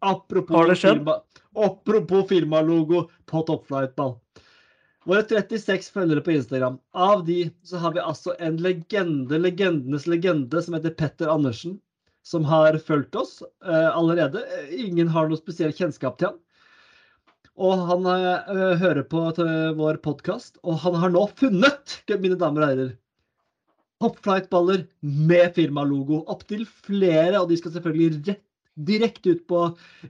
apropos? Firma, apropos firmalogo på toppflightball. Våre 36 følgere på Instagram. Av de så har vi altså en legende, legendenes legende, som heter Petter Andersen. Som har fulgt oss uh, allerede. Ingen har noe spesiell kjennskap til han. Og han uh, hører på vår podkast, og han har nå funnet, mine damer og herrer, Hoppflightballer med firmalogo. Opptil flere, og de skal selvfølgelig rett, direkte ut på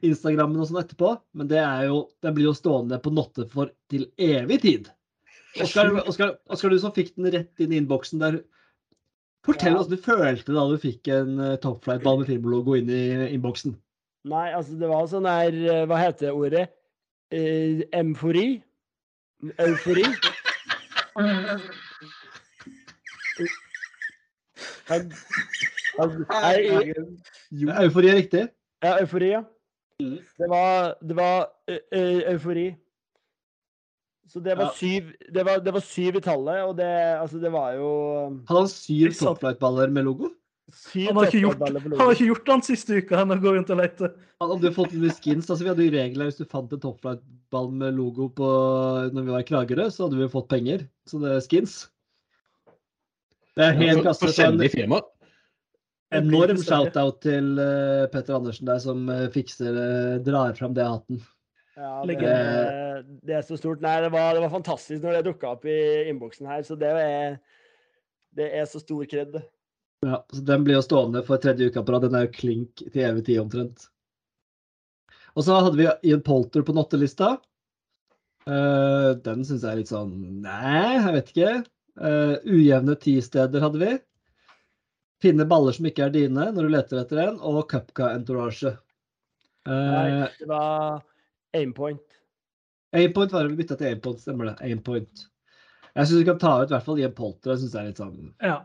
Instagrammen og sånn etterpå. Men det er jo, den blir jo stående på Notte for til evig tid. Oskar, Oskar, du som fikk den rett inn i innboksen der. Fortell Ja. hvordan du følte da du fikk en uh, Topflightball med firmalogo inn i innboksen. Nei, altså, det var sånn her eh, Hva heter ordet? Eh, emfori? Eufori? Han- han- Nei, Eufori er riktig. Ja, eufori, ja. Det var, det var ø, ø, eufori. Så det var, Ja. syv, det, var, det var syv i tallet, og det, altså, det var jo Hadde han syv. Topflightballer med logo? syv Han har ikke gjort, han har ikke gjort den siste uka. Han går rundt og leter. Han hadde jo fått litt skins. altså Vi hadde jo regler hvis du fant en Topflightball med logo på når vi var i Kragerø, så hadde vi jo fått penger. Så det er skins. Det er helt klasse. Forskjellige firmaer. enorm shout-out til eh, Petter Andersen der, som eh, fikser eh, drar fram det hatten. Ja, det, det er så stort. Nei, det var, det var fantastisk når det dukka opp i innboksen her, så det er, det er så stor kred. Ja, så Den blir jo stående for tredje uka på rad. Den er jo klink til evig tid omtrent. Og så hadde vi Ian Polter på nottelista. Uh, den syns jeg er litt sånn Nei, jeg vet ikke. Uh, ujevne ti-steder hadde vi. Finne baller som ikke er dine når du leter etter en, og Cupca-entourage. Nei, Uh, det var aimpoint. Aimpoint var det vi bytta til aimpoint, stemmer det. Aimpoint. Jeg syns vi kan ta ut i hvert fall Ian Polter. Jeg synes det er litt sånn Ja,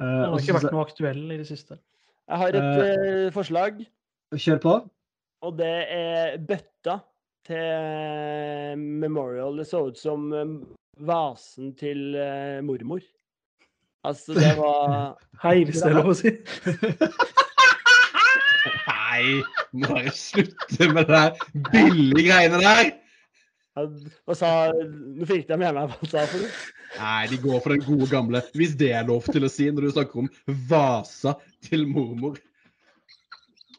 eh, Han har ikke vært noe aktuell i det siste. Jeg har et uh, forslag, Kjør på. og det er bøtta til Memorial. Det så ut som eh, vasen til eh, mormor. Altså, det var Hei, hvis det er lov å si. Nei, må bare slutte med det der billige greiene der. Hva sa Nå fikk jeg med meg hva han sa for noe. Nei, de går for den gode gamle, hvis det er lov til å si når du snakker om vasa til mormor.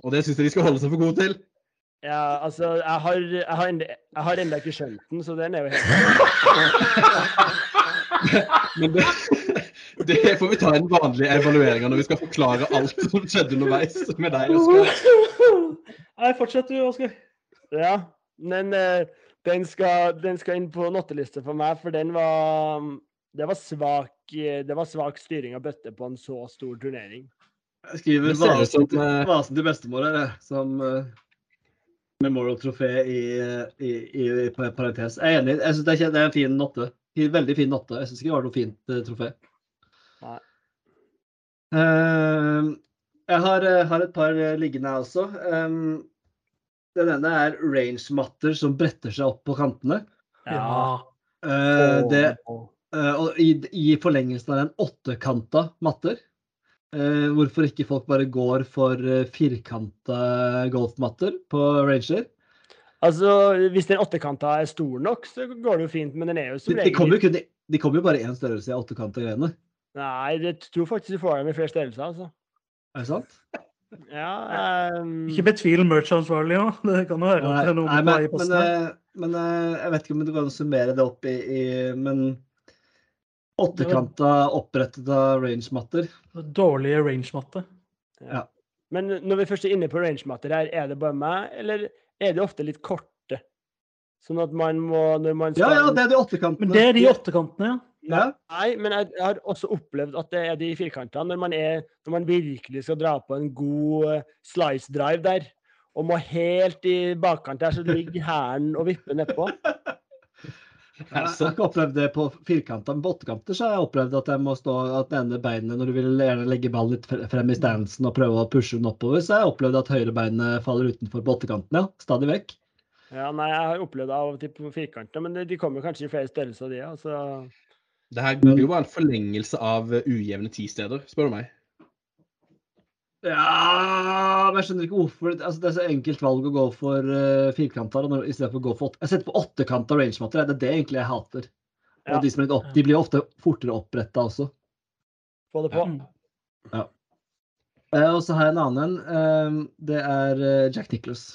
Og det syns jeg de skal holde seg for gode til. Ja, altså, jeg har, jeg har, enda, jeg har enda ikke skjønt den, så den er jo helt Men det, det får vi ta i den vanlige evalueringa når vi skal forklare alt som skjedde underveis med deg. Oskar. Nei, fortsett du, Oskar. Ja, men uh, den, skal, den skal inn på nattelista for meg, for den var Det var svak, eh, det var svak styring av bøtte på en så stor turnering. Jeg skriver vasen, til, eh, vasen til bestemor her, som uh, memorial-trofé i, i, i, i parentes. Jeg er enig. Jeg syns det, er det er en fin notte. Veldig fin notte. Jeg syns ikke det var noe fint uh, trofé. Eh, jeg har, eh, har et par eh, liggende her også. Um, den ene er range-matter som bretter seg opp på kantene. Ja. Uh, det, Eh, og i, i forlengelsen av den åttekanta matter. Hvorfor ikke folk bare går for uh, firkanta golfmatter på Ranger? Altså, hvis den åttekanta er stor nok, så går det jo fint, men den er jo som regel de kommer jo kun de, de kommer jo bare én størrelse i åttekanta greiene. Nei, jeg tror faktisk du får dem i flere størrelser, altså. Er det sant? Ja, um... Ikke betvil merch-ansvarlig òg. Det kan jo være at det er noe nei, på i men, men, posten. her. eh, men eh, jeg vet ikke om du kan summere det opp i, i Men åttekanta opprettede rangematter. Dårlige range-matte. Men når vi først er inne på rangematter her, er det bare meg, eller er de ofte litt korte? Sånn at man må Når man Ja, ja, det er de åttekantene. Men det er de åttekantene, ja. Ja. Nei, men jeg, har også opplevd at det er de firkantene. Når man, er, når man virkelig skal dra på en god eh, slice drive der, og må helt i bakkant der, så ligger hælen og vipper nedpå. Jeg har ikke opplevd det på firkanter, men på åttekanter så har jeg opplevd at jeg må stå at det ene beinet, når du vil gjerne legge ballen litt frem i stansen og prøve å pushe den oppover, så har jeg opplevd at høyrebeinet faller utenfor på åttekanten, ja. Stadig vekk. Ja, nei, jeg har opplevd det av og til på firkanter, men de- kommer kanskje i flere størrelser, de òg. Så Det her blir jo bare en forlengelse av ujevne ujevne tisteder, spør du meg. Ja, men jeg skjønner ikke hvorfor altså, Det er så enkelt valg å gå for uh, firkanter istedenfor å gå for åtte. Jeg setter på åttekanta rangematter. Det er det egentlig jeg hater. Ja. Og de, som er litt opp, de blir ofte fortere oppretta også. få det på. Ja. Eh, og så har jeg en annen en. Uh, det er eh, Jack Nicholas.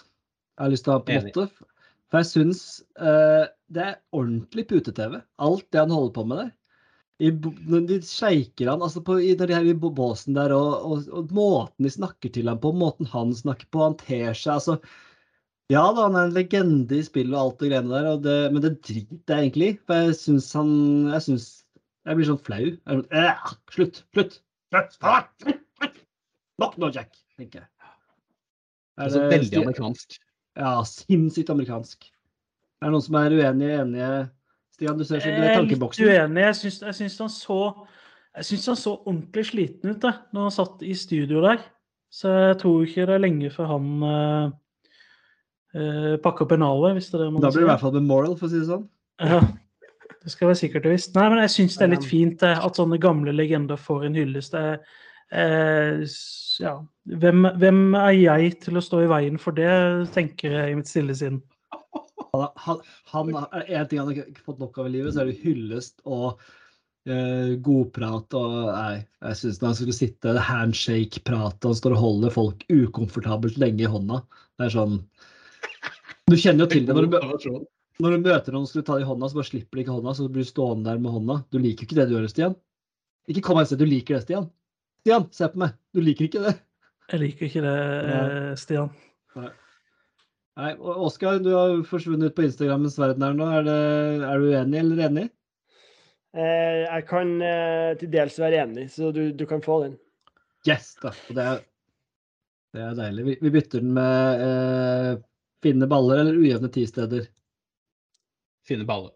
Jeg har lyst til å ha på Enig. måte. For jeg syns uh, det er ordentlig pute-TV. Alt det han holder på med der. I, når de sleiker han altså på, i, når de er i båsen der, og, og, og måten de snakker til ham på, måten han snakker på, han ter seg altså Ja da, han er en legende i spillet og alt det greiene der, det, men det driter jeg egentlig. For jeg syns han Jeg syns Jeg blir sånn flau. Jeg sånn, slutt! Slutt! Slutt! Nok nå, Jack, tenker jeg. Er det veldig amerikansk. Ja, sinnssykt amerikansk. Er det noen som er uenige, enige? Stian, du ser så du Jeg er er litt uenig. Jeg syns, jeg syns han så jeg syns han så ordentlig sliten ut da, når han satt i studio der. Så jeg tror ikke det er lenge før han uh, pakker pennalet, hvis det er det man Da blir det i hvert fall Memorial, for å si det sånn. Ja, det skal være sikkert og visst. Nei, men jeg syns det er litt fint eh, at sånne gamle legender får en hyllest. Det, uh, ja. hvem, hvem er jeg til å stå i veien for det, tenker jeg i mitt stille sinn. Han, han, han er en ting han har ikke fått nok av i livet, så er det hyllest og uh, godprat og Nei, jeg syns han skulle sitte Handshake-prat han står og holder folk ukomfortabelt lenge i hånda. Det er sånn Du kjenner jo til det. Når du, når du møter noen som du ta det i hånda, så bare slipper de ikke hånda, så blir du stående der med hånda. Du liker jo ikke det du gjør, Stian. Ikke kom her og si at du liker det, Stian. Stian, se på meg. Du liker ikke det. Jeg liker ikke det, Stian. Nei, og Oskar, du har forsvunnet på Instagrammens verden her nå. Er, det, er du uenig eller enig? Eh, jeg kan eh, til dels være enig, så du, du kan få den. Yes, da. Det er, det er deilig. Vi, vi bytter den med eh, finne baller eller ujevne tisteder. Finne baller.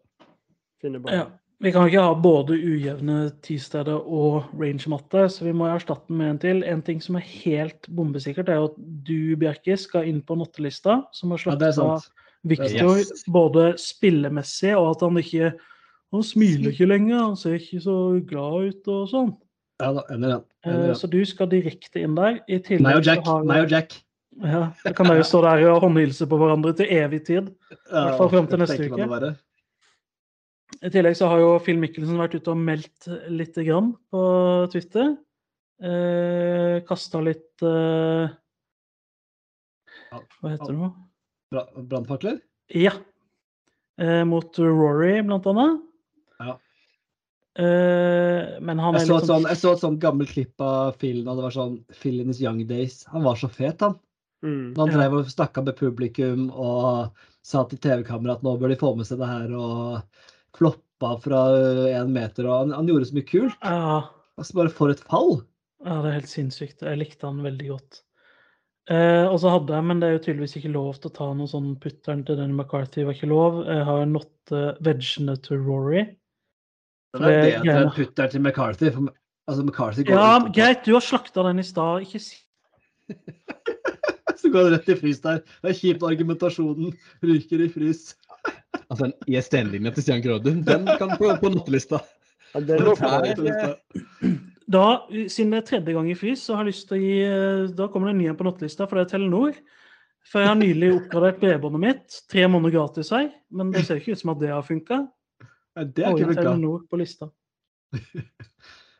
Finne baller. Ja. Vi kan ikke ha både ujevne tisteder og range-matte, så vi må erstatte den med en til. En ting som er helt bombesikkert, er at du, Bjerke, skal inn på nattelista, som har Ja, er slått av. Victor Yes. både spillemessig og at han ikke Han smiler ikke lenger, han ser ikke så glad ut og sånn. Ja da, enig den. I Eh, den. Så du skal direkte inn der. I tillegg Meg og Jack. så har Meg og Jack. Ja, Da kan dere stå der og håndhilse på hverandre til evig tid. I hvert fall frem til neste uke. I tillegg så har jo Phil Mickelsen vært ute og meldt litt grann på Twitter. Eh, Kasta litt eh, Hva heter det nå? Brannfakler? Ja. Eh, mot Rory, blant annet. Ja. Eh, men han Jeg er så, litt et sånn, sånn jeg så et sånt gammelt klipp av Phil da det var sånn Phil in his young days. Han var så fet, han. Mm. han han Ja. drev og snakka med publikum og sa til TV-kameraet at nå bør de få med seg det her, og floppa fra én meter. og Han, han gjorde så mye kult. ja, Altså Bare for et fall! ja, det er helt sinnssykt. Jeg likte han veldig godt. Eh, og så hadde jeg, men det er jo tydeligvis ikke lov til å ta noe sånn putteren til Danny McCarthy. var ikke lov. Jeg har nått uh, veggene til Rory. Det er Det- det er putteren til McCarthy. For, altså McCarthy går Ja, greit, du har slakta den i stad. Ikke si Så går det rett i frys der. Det er kjipt argumentasjonen ryker i frys. Altså en ISDN-linje til Stian Grådum, den kan på, på nattelista. Ja, det er på nattelista. Da, siden det er tredje gang i frys, så har jeg lyst til å gi eh, Da kommer det en ny en på nattelista, for det er Telenor. For jeg har nylig oppgradert bredbåndet mitt. Tre måneder gratis her. Men det ser ikke ut som at det har funka. Det er ikke. Telenor på lista.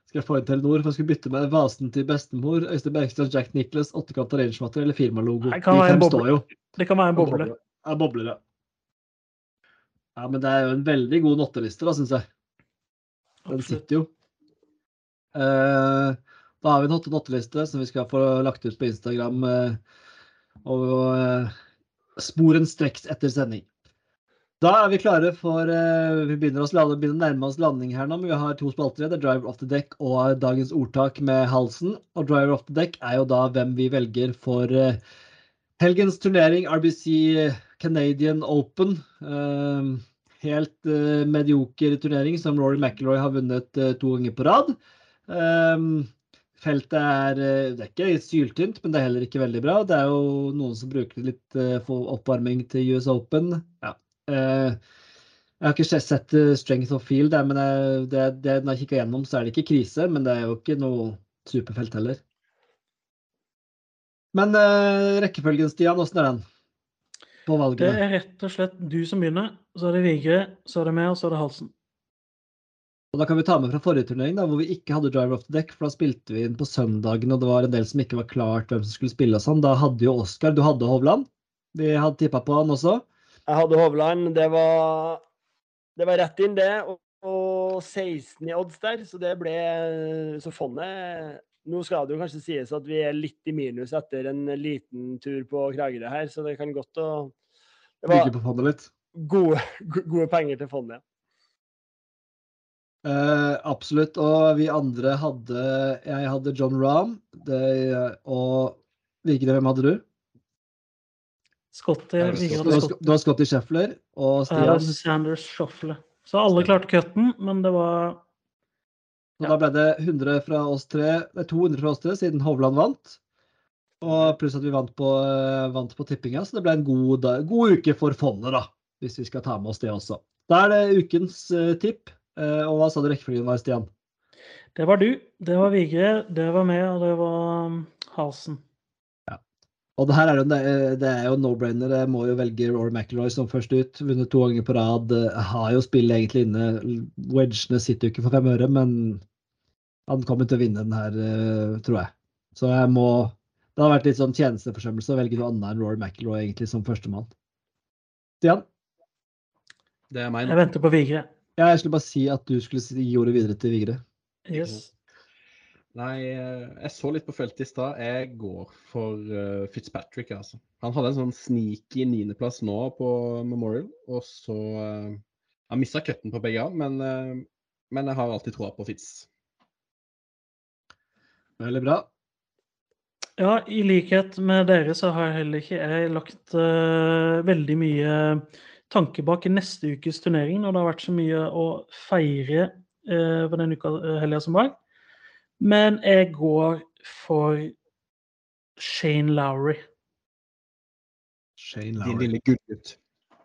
Skal jeg få inn Telenor for jeg skulle bytte med vasen til bestemor, Øystein Bergstrand, Jack Nicholas, åttekant Rangermatter eller firmalogo? Det kan være en boble. Det kan være en boble. Ja, boble, ja. Ja, men det er jo en veldig god notteliste, da, syns jeg. Den Absolutt. sitter jo. Eh, da har vi en notteliste som vi skal få lagt ut på Instagram. eh, og uh, sporenstreks etter sending. Da er vi klare for eh, Vi begynner, å nærme oss landing her nå, men vi har to spalter. Det er Driver off the deck og dagens ordtak med halsen. Og Driver off the deck er jo da hvem vi velger for eh, helgens turnering, RBC Canadian Open. Eh, helt eh, medioker turnering som Rory McIlroy har vunnet eh, to ganger på rad. Feltet er Det er ikke syltynt, men det er heller ikke veldig bra. Det er jo noen som bruker det litt for oppvarming til US Open. Ja. Jeg har ikke sett- Strength of Field, men det, det, når jeg kikker gjennom, så er det ikke krise. Men det er jo ikke noe superfelt heller. Men rekkefølgen, Stian, åssen er den? På Det er rett og slett du som begynner, så er det Vigre, så er det meg, og så er det Halsen. Og da kan vi ta med fra forrige turnering, da, hvor vi ikke hadde driver off the deck. For da spilte vi inn på søndagen, og det var en del som ikke var klart hvem som skulle spille og sånn. Da hadde jo Oskar Du hadde Hovland. Vi hadde tippa på han også. Jeg hadde Hovland. Det var, det var rett inn, det. Og, og 16 i odds der, så det ble Så fondet Nå skal det jo kanskje sies at vi er litt i minus etter en liten tur på Kragerø her, så det kan godt å Det Bygge på fondet litt. gode, gode penger til fondet. Uh, absolutt. Og vi andre hadde Jeg hadde John Rahm. Det, og Vigre, hvem hadde du? Scotty, Ja, Vigre Du har, Scotty. Du har Scotty Scheffler og Stian? Uh, Sanders Shuffle. Så alle klarte cutten, men det var Så da ble det 100 fra oss tre, nei, 200 fra oss tre, siden Hovland vant. Og pluss at vi vant på, eh, vant på tippinga, så det ble en god, god uke for fondet, da. Hvis vi skal ta med oss det også. Da er det ukens uh, tipp. Uh, og hva sa du rekkefølgen var, Stian? Det var du, det var Vigre, det var meg, og det var um, Halsen. Og det her er jo, det er- jo no-brainer. Jeg må jo velge Rory McIlroy som først ut. Vunnet to ganger på rad. Har jo spillet egentlig inne. Wedgene sitter jo ikke for fem øre, men han kommer til å vinne den her, eh, tror jeg. Så jeg må Det har vært litt sånn tjenesteforsømmelse å velge noe annet enn Rory McIlroy egentlig som førstemann. Stian? Det er meg Jeg venter på Vigre. Ja, jeg skulle bare si at du skulle gi ordet videre til Vigre. Yes. Nei, eh, jeg så litt på feltet i stad. Jeg går for eh, Fitzpatrick, altså. Han hadde en sånn sneaky niendeplass nå på Memorial, og så uh, Han mista cutten på begge, men, men jeg har alltid troa på Fitz. Veldig bra. Ja, i likhet med dere så har heller ikke jeg lagt uh, veldig mye tanke bak neste ukes turnering, når det har vært så mye å feire uh, på den uka uh, helga som var. Men jeg går for Shane Lowry, Shane Din Lowry. lille gullgutt.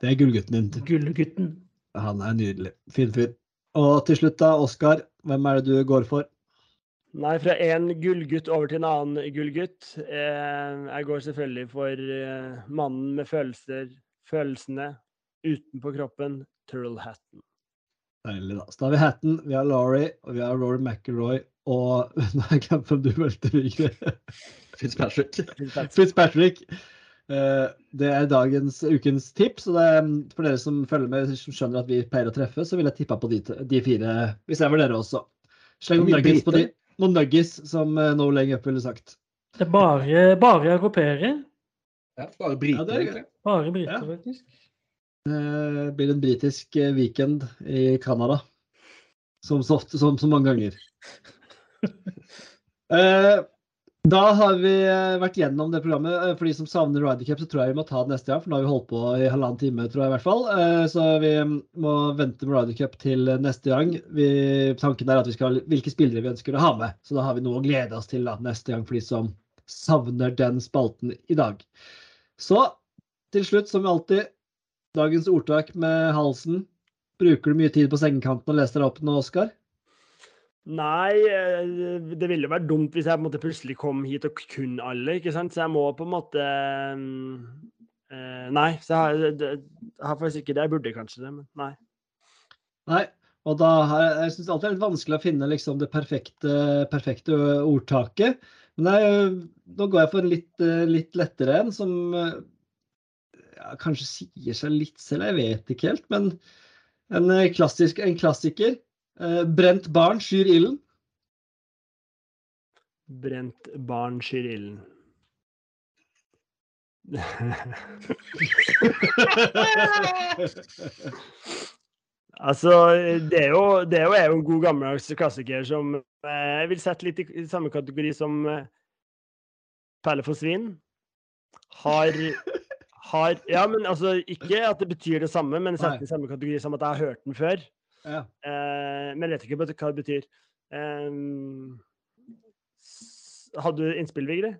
Det er gullgutten din. gullgutten. Han er nydelig. Fin fyr. Og til slutt, da, Oskar. Hvem er det du går for? Nei, fra én gullgutt over til en annen gullgutt. Eh, jeg går selvfølgelig for eh, mannen med følelser, følelsene utenpå kroppen, Turl Hatton. Deilig, da. Så da har vi Hatton, vi har Laurie, og vi har Rory McIlroy, og Nå har jeg glemt hvem du meldte, Vigre. Fitzpatrick. Fitzpatrick. Eh, Det er dagens ukens tips. og det er, mm, For dere som følger med, som skjønner at vi pleier å treffe, så vil jeg tippe på de, de fire, hvis jeg var dere også. Sleng nuggets på de. Noen nuggies, som eh, No Laying Up ville sagt. Det er bare, bare europeere. Ja, bare briter, Ja, det. Bare briter, Ja. faktisk. Det blir en britisk eh, weekend i Canada. Som så ofte som så mange ganger. Eh, Da har vi eh, vært gjennom det programmet. Eh, For de som savner Ryder Cup, så tror jeg vi må ta det neste gang. For nå har vi holdt på i halvannen time, tror jeg i hvert fall. Eh, Så vi må vente med Ryder Cup til neste gang. Vi, tanken er at vi skal hvilke spillere vi ønsker å ha med. Så da har vi noe å glede oss til da, neste gang for de som savner den spalten i dag. Så til slutt, som alltid, dagens ordtak med halsen. Bruker du mye tid på sengekanten og leser deg opp nå, Oskar? Nei, eh, det ville vært dumt hvis jeg måte plutselig kom hit og kunne alle, ikke sant? Så jeg må på en måte eh, Nei, så jeg har, jeg har faktisk ikke det. Jeg burde kanskje det, men nei. Nei. Og da jeg, jeg syns alltid det er litt vanskelig å finne liksom det perfekte, perfekte ordtaket. Men jeg, nå går jeg for en litt, litt lettere en, som ja, kanskje sier seg litt selv, jeg vet ikke helt. Men en, klassisk, en klassiker. Eh, brent barn skyr ilden. Brent barn skyr ilden. altså, det er, jo, det er jo, en god gammeldags klassiker som eh, jeg vil sette litt i, i samme kategori som eh, Perle for svin. Har, har Ja, men altså ikke at det betyr det samme, men sette den i samme kategori som at jeg har hørt den før. Ja. Eh, men jeg vet ikke hva det betyr. Um, hadde du innspill, Vigri?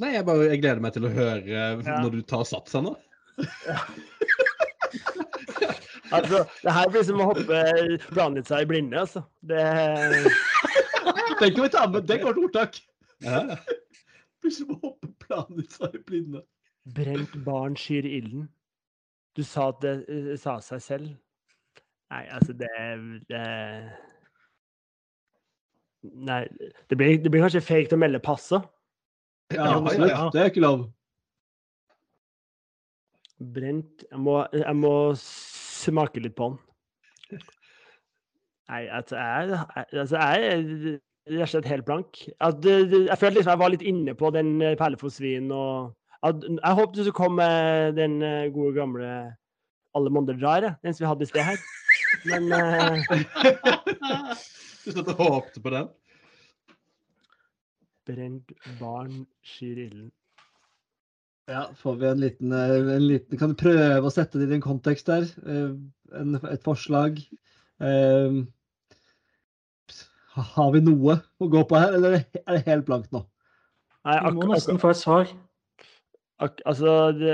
Nei, jeg bare jeg gleder meg til å høre eh, Ja. når du tar satsen nå. Altså, det her blir som å hoppe blande seg i blinde, altså. Det Den kan vi ta med. Det går til ordtak. Ja. Blir som å hoppe planen seg i blinde. Brent barn skyr ilden. Du sa at det eh, sa seg selv. Nei, altså, det, det Nei, det blir, det blir kanskje fake å melde passet. Ja, Ja, absolutt. ja. Det er ikke lov. Brent Jeg må, jeg må smake litt på den. Nei, altså, jeg, altså, jeg er rett og slett helt blank. At, jeg følte liksom jeg var litt inne på den eh, Perle for svin og at, Jeg håpet du skulle komme med den eh, gode gamle Alle monner drar, den som vi hadde i sted her. Men uh, Du satt og håpte på den? Brent barn skyr ilden. Ja, får vi en liten, eh, en liten Kan du prøve å sette det i en kontekst der? Eh, En, et forslag? Um, Har vi noe å gå på her, eller er det helt blankt nå? Nei, Vi må nesten få et svar. Ak altså det,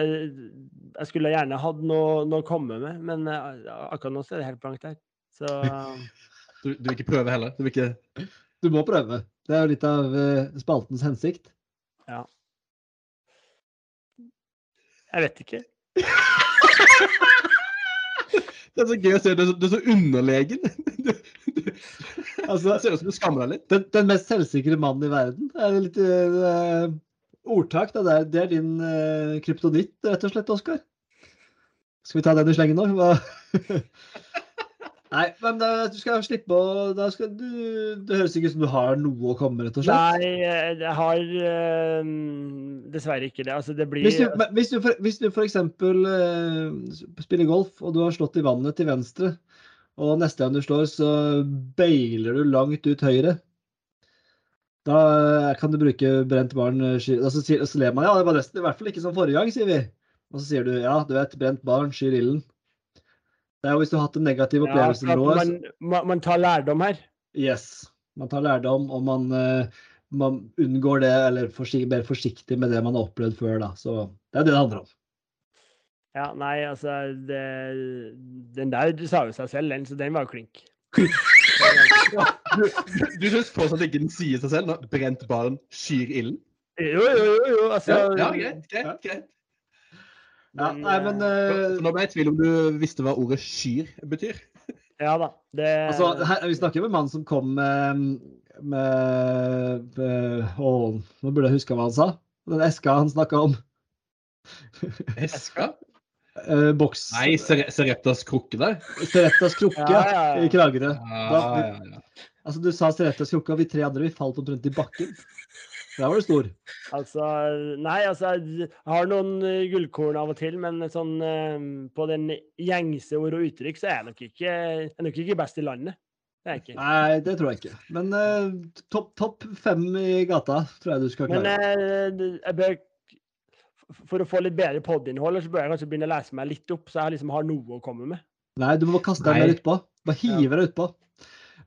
Jeg skulle gjerne hatt noe, noe å komme med, men eh, akkurat nå så er det helt blankt her. Så Du, du vil ikke prøve heller? Du ikke Du må prøve. Det er jo litt av eh, spaltens hensikt. Ja. jeg vet ikke. Det er så gøy å se. Du er så, du er så underlegen. Du, Altså, det ser ut som du skammer deg litt. den, den mest selvsikre mannen i verden. Er litt eh, ordtak? Da. Det, er, det er din uh, kryptonitt, rett og slett, Oskar. Skal vi ta den i slengen nå? Hva? Nei, men da, du skal slippe å skal du, Det høres ikke ut som du har noe å komme med, rett og slett. Nei, eh, jeg har eh, dessverre ikke det. Altså, det blir Hvis du, men hvis du, for, hvis du for eksempel spiller golf, og du har slått i vannet til venstre, og neste gang du slår, så bailer du langt ut høyre. Da kan du bruke brent barn eh, skyr Og så, sier, så ler man. Ja, det var nesten i hvert fall ikke som forrige gang, sier vi. Og så sier du ja, du vet, brent barn skyr ilden. Det er jo hvis du har hatt en negativ opplevelse at man, man, man tar lærdom her. Yes. Man tar lærdom, og man, eh, man unngår det, eller forsi- mer forsiktig med det man har opplevd før. Da. Så det er det det handler om. Ja, nei, altså det, Den der sa jo seg selv, den, så den var jo klink. Du, du syns fortsatt ikke den sier seg selv? Når brent barn skyr ilden? Jo, jo, jo, jo altså Ja, ja, greit. greit, greit. Ja, nei, men eh, eh, Nå ble jeg i tvil om du visste hva ordet skyr betyr. Ja da. Det Altså, her, vi snakker med en mann som kom med, med, med Å, nå burde jeg huske hva han sa. Den eska han snakka om. Eska? Eh, boks. Nei, Serettas krukke der. Serettas krukke Ja, ja, ja. i Kragerø. Ja, ja, ja. Altså, du sa Serettas krukke, og vi tre andre vi falt omtrent i bakken. Der var du stor. Altså, nei, altså Jeg har noen eh, gullkorn av og til, men sånn eh, på den gjengse ord og uttrykk, så er jeg nok ikke, jeg er nok ikke best i landet. Det er jeg ikke. Nei, det tror jeg ikke. Men uh, topp topp fem i gata tror jeg du skal Men klare. eh, jeg bør For å få litt bedre podinnhold, så bør jeg kanskje begynne å lese meg litt opp, så jeg liksom har noe å komme med. Nei, du må bare kaste deg mer utpå. Bare hive deg utpå.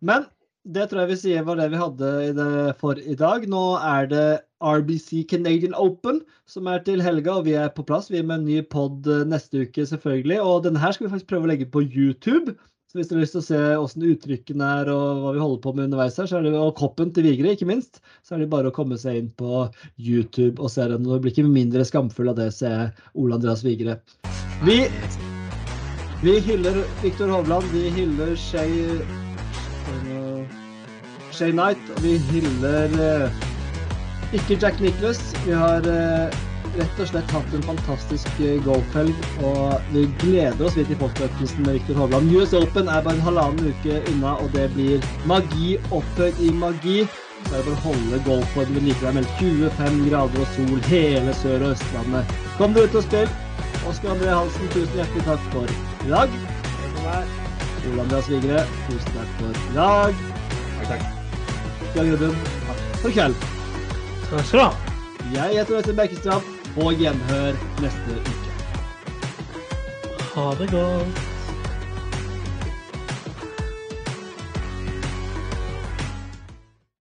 Men det tror jeg vi sier var det vi hadde i det for i dag. Nå er det RBC Canadian Open som er til helga, og vi er på plass. Vi er med en ny pod eh, neste uke, selvfølgelig. Og denne her skal vi faktisk prøve å legge på YouTube. Så hvis dere har lyst til å se åssen uttrykkene er og hva vi holder på med underveis her, så er det, og koppen til Vigre, ikke minst, så er det bare å komme seg inn på YouTube og se den. Og blir ikke mindre skamfull av det, jeg Ole Andreas Vigre. Vi Vi hyller Viktor Hovland, vi hyller Shay Shay Knight, og vi hyller eh, ikke Jack Nicholas. Vi har eh, rett og slett hatt en fantastisk eh, golfhelg, og vi gleder oss vidt til fortsettelsen med Viktor Hovland. US Open er bare en halvannen uke unna, og det blir magi opphøyd i magi. Så er det bare å holde golfformen ved like. Det er meldt 25 grader og sol hele Sør- og Østlandet. Kom dere ut og spill. Oskar André Hansen, tusen hjertelig takk for i dag. Ole Andreas Vigre, tusen takk for i dag. Takk, takk. Jan Grubben, takk for i kveld. Takk skal du ha. Jeg heter Øystein Berkestrand. På gjenhør neste uke. Ha det godt.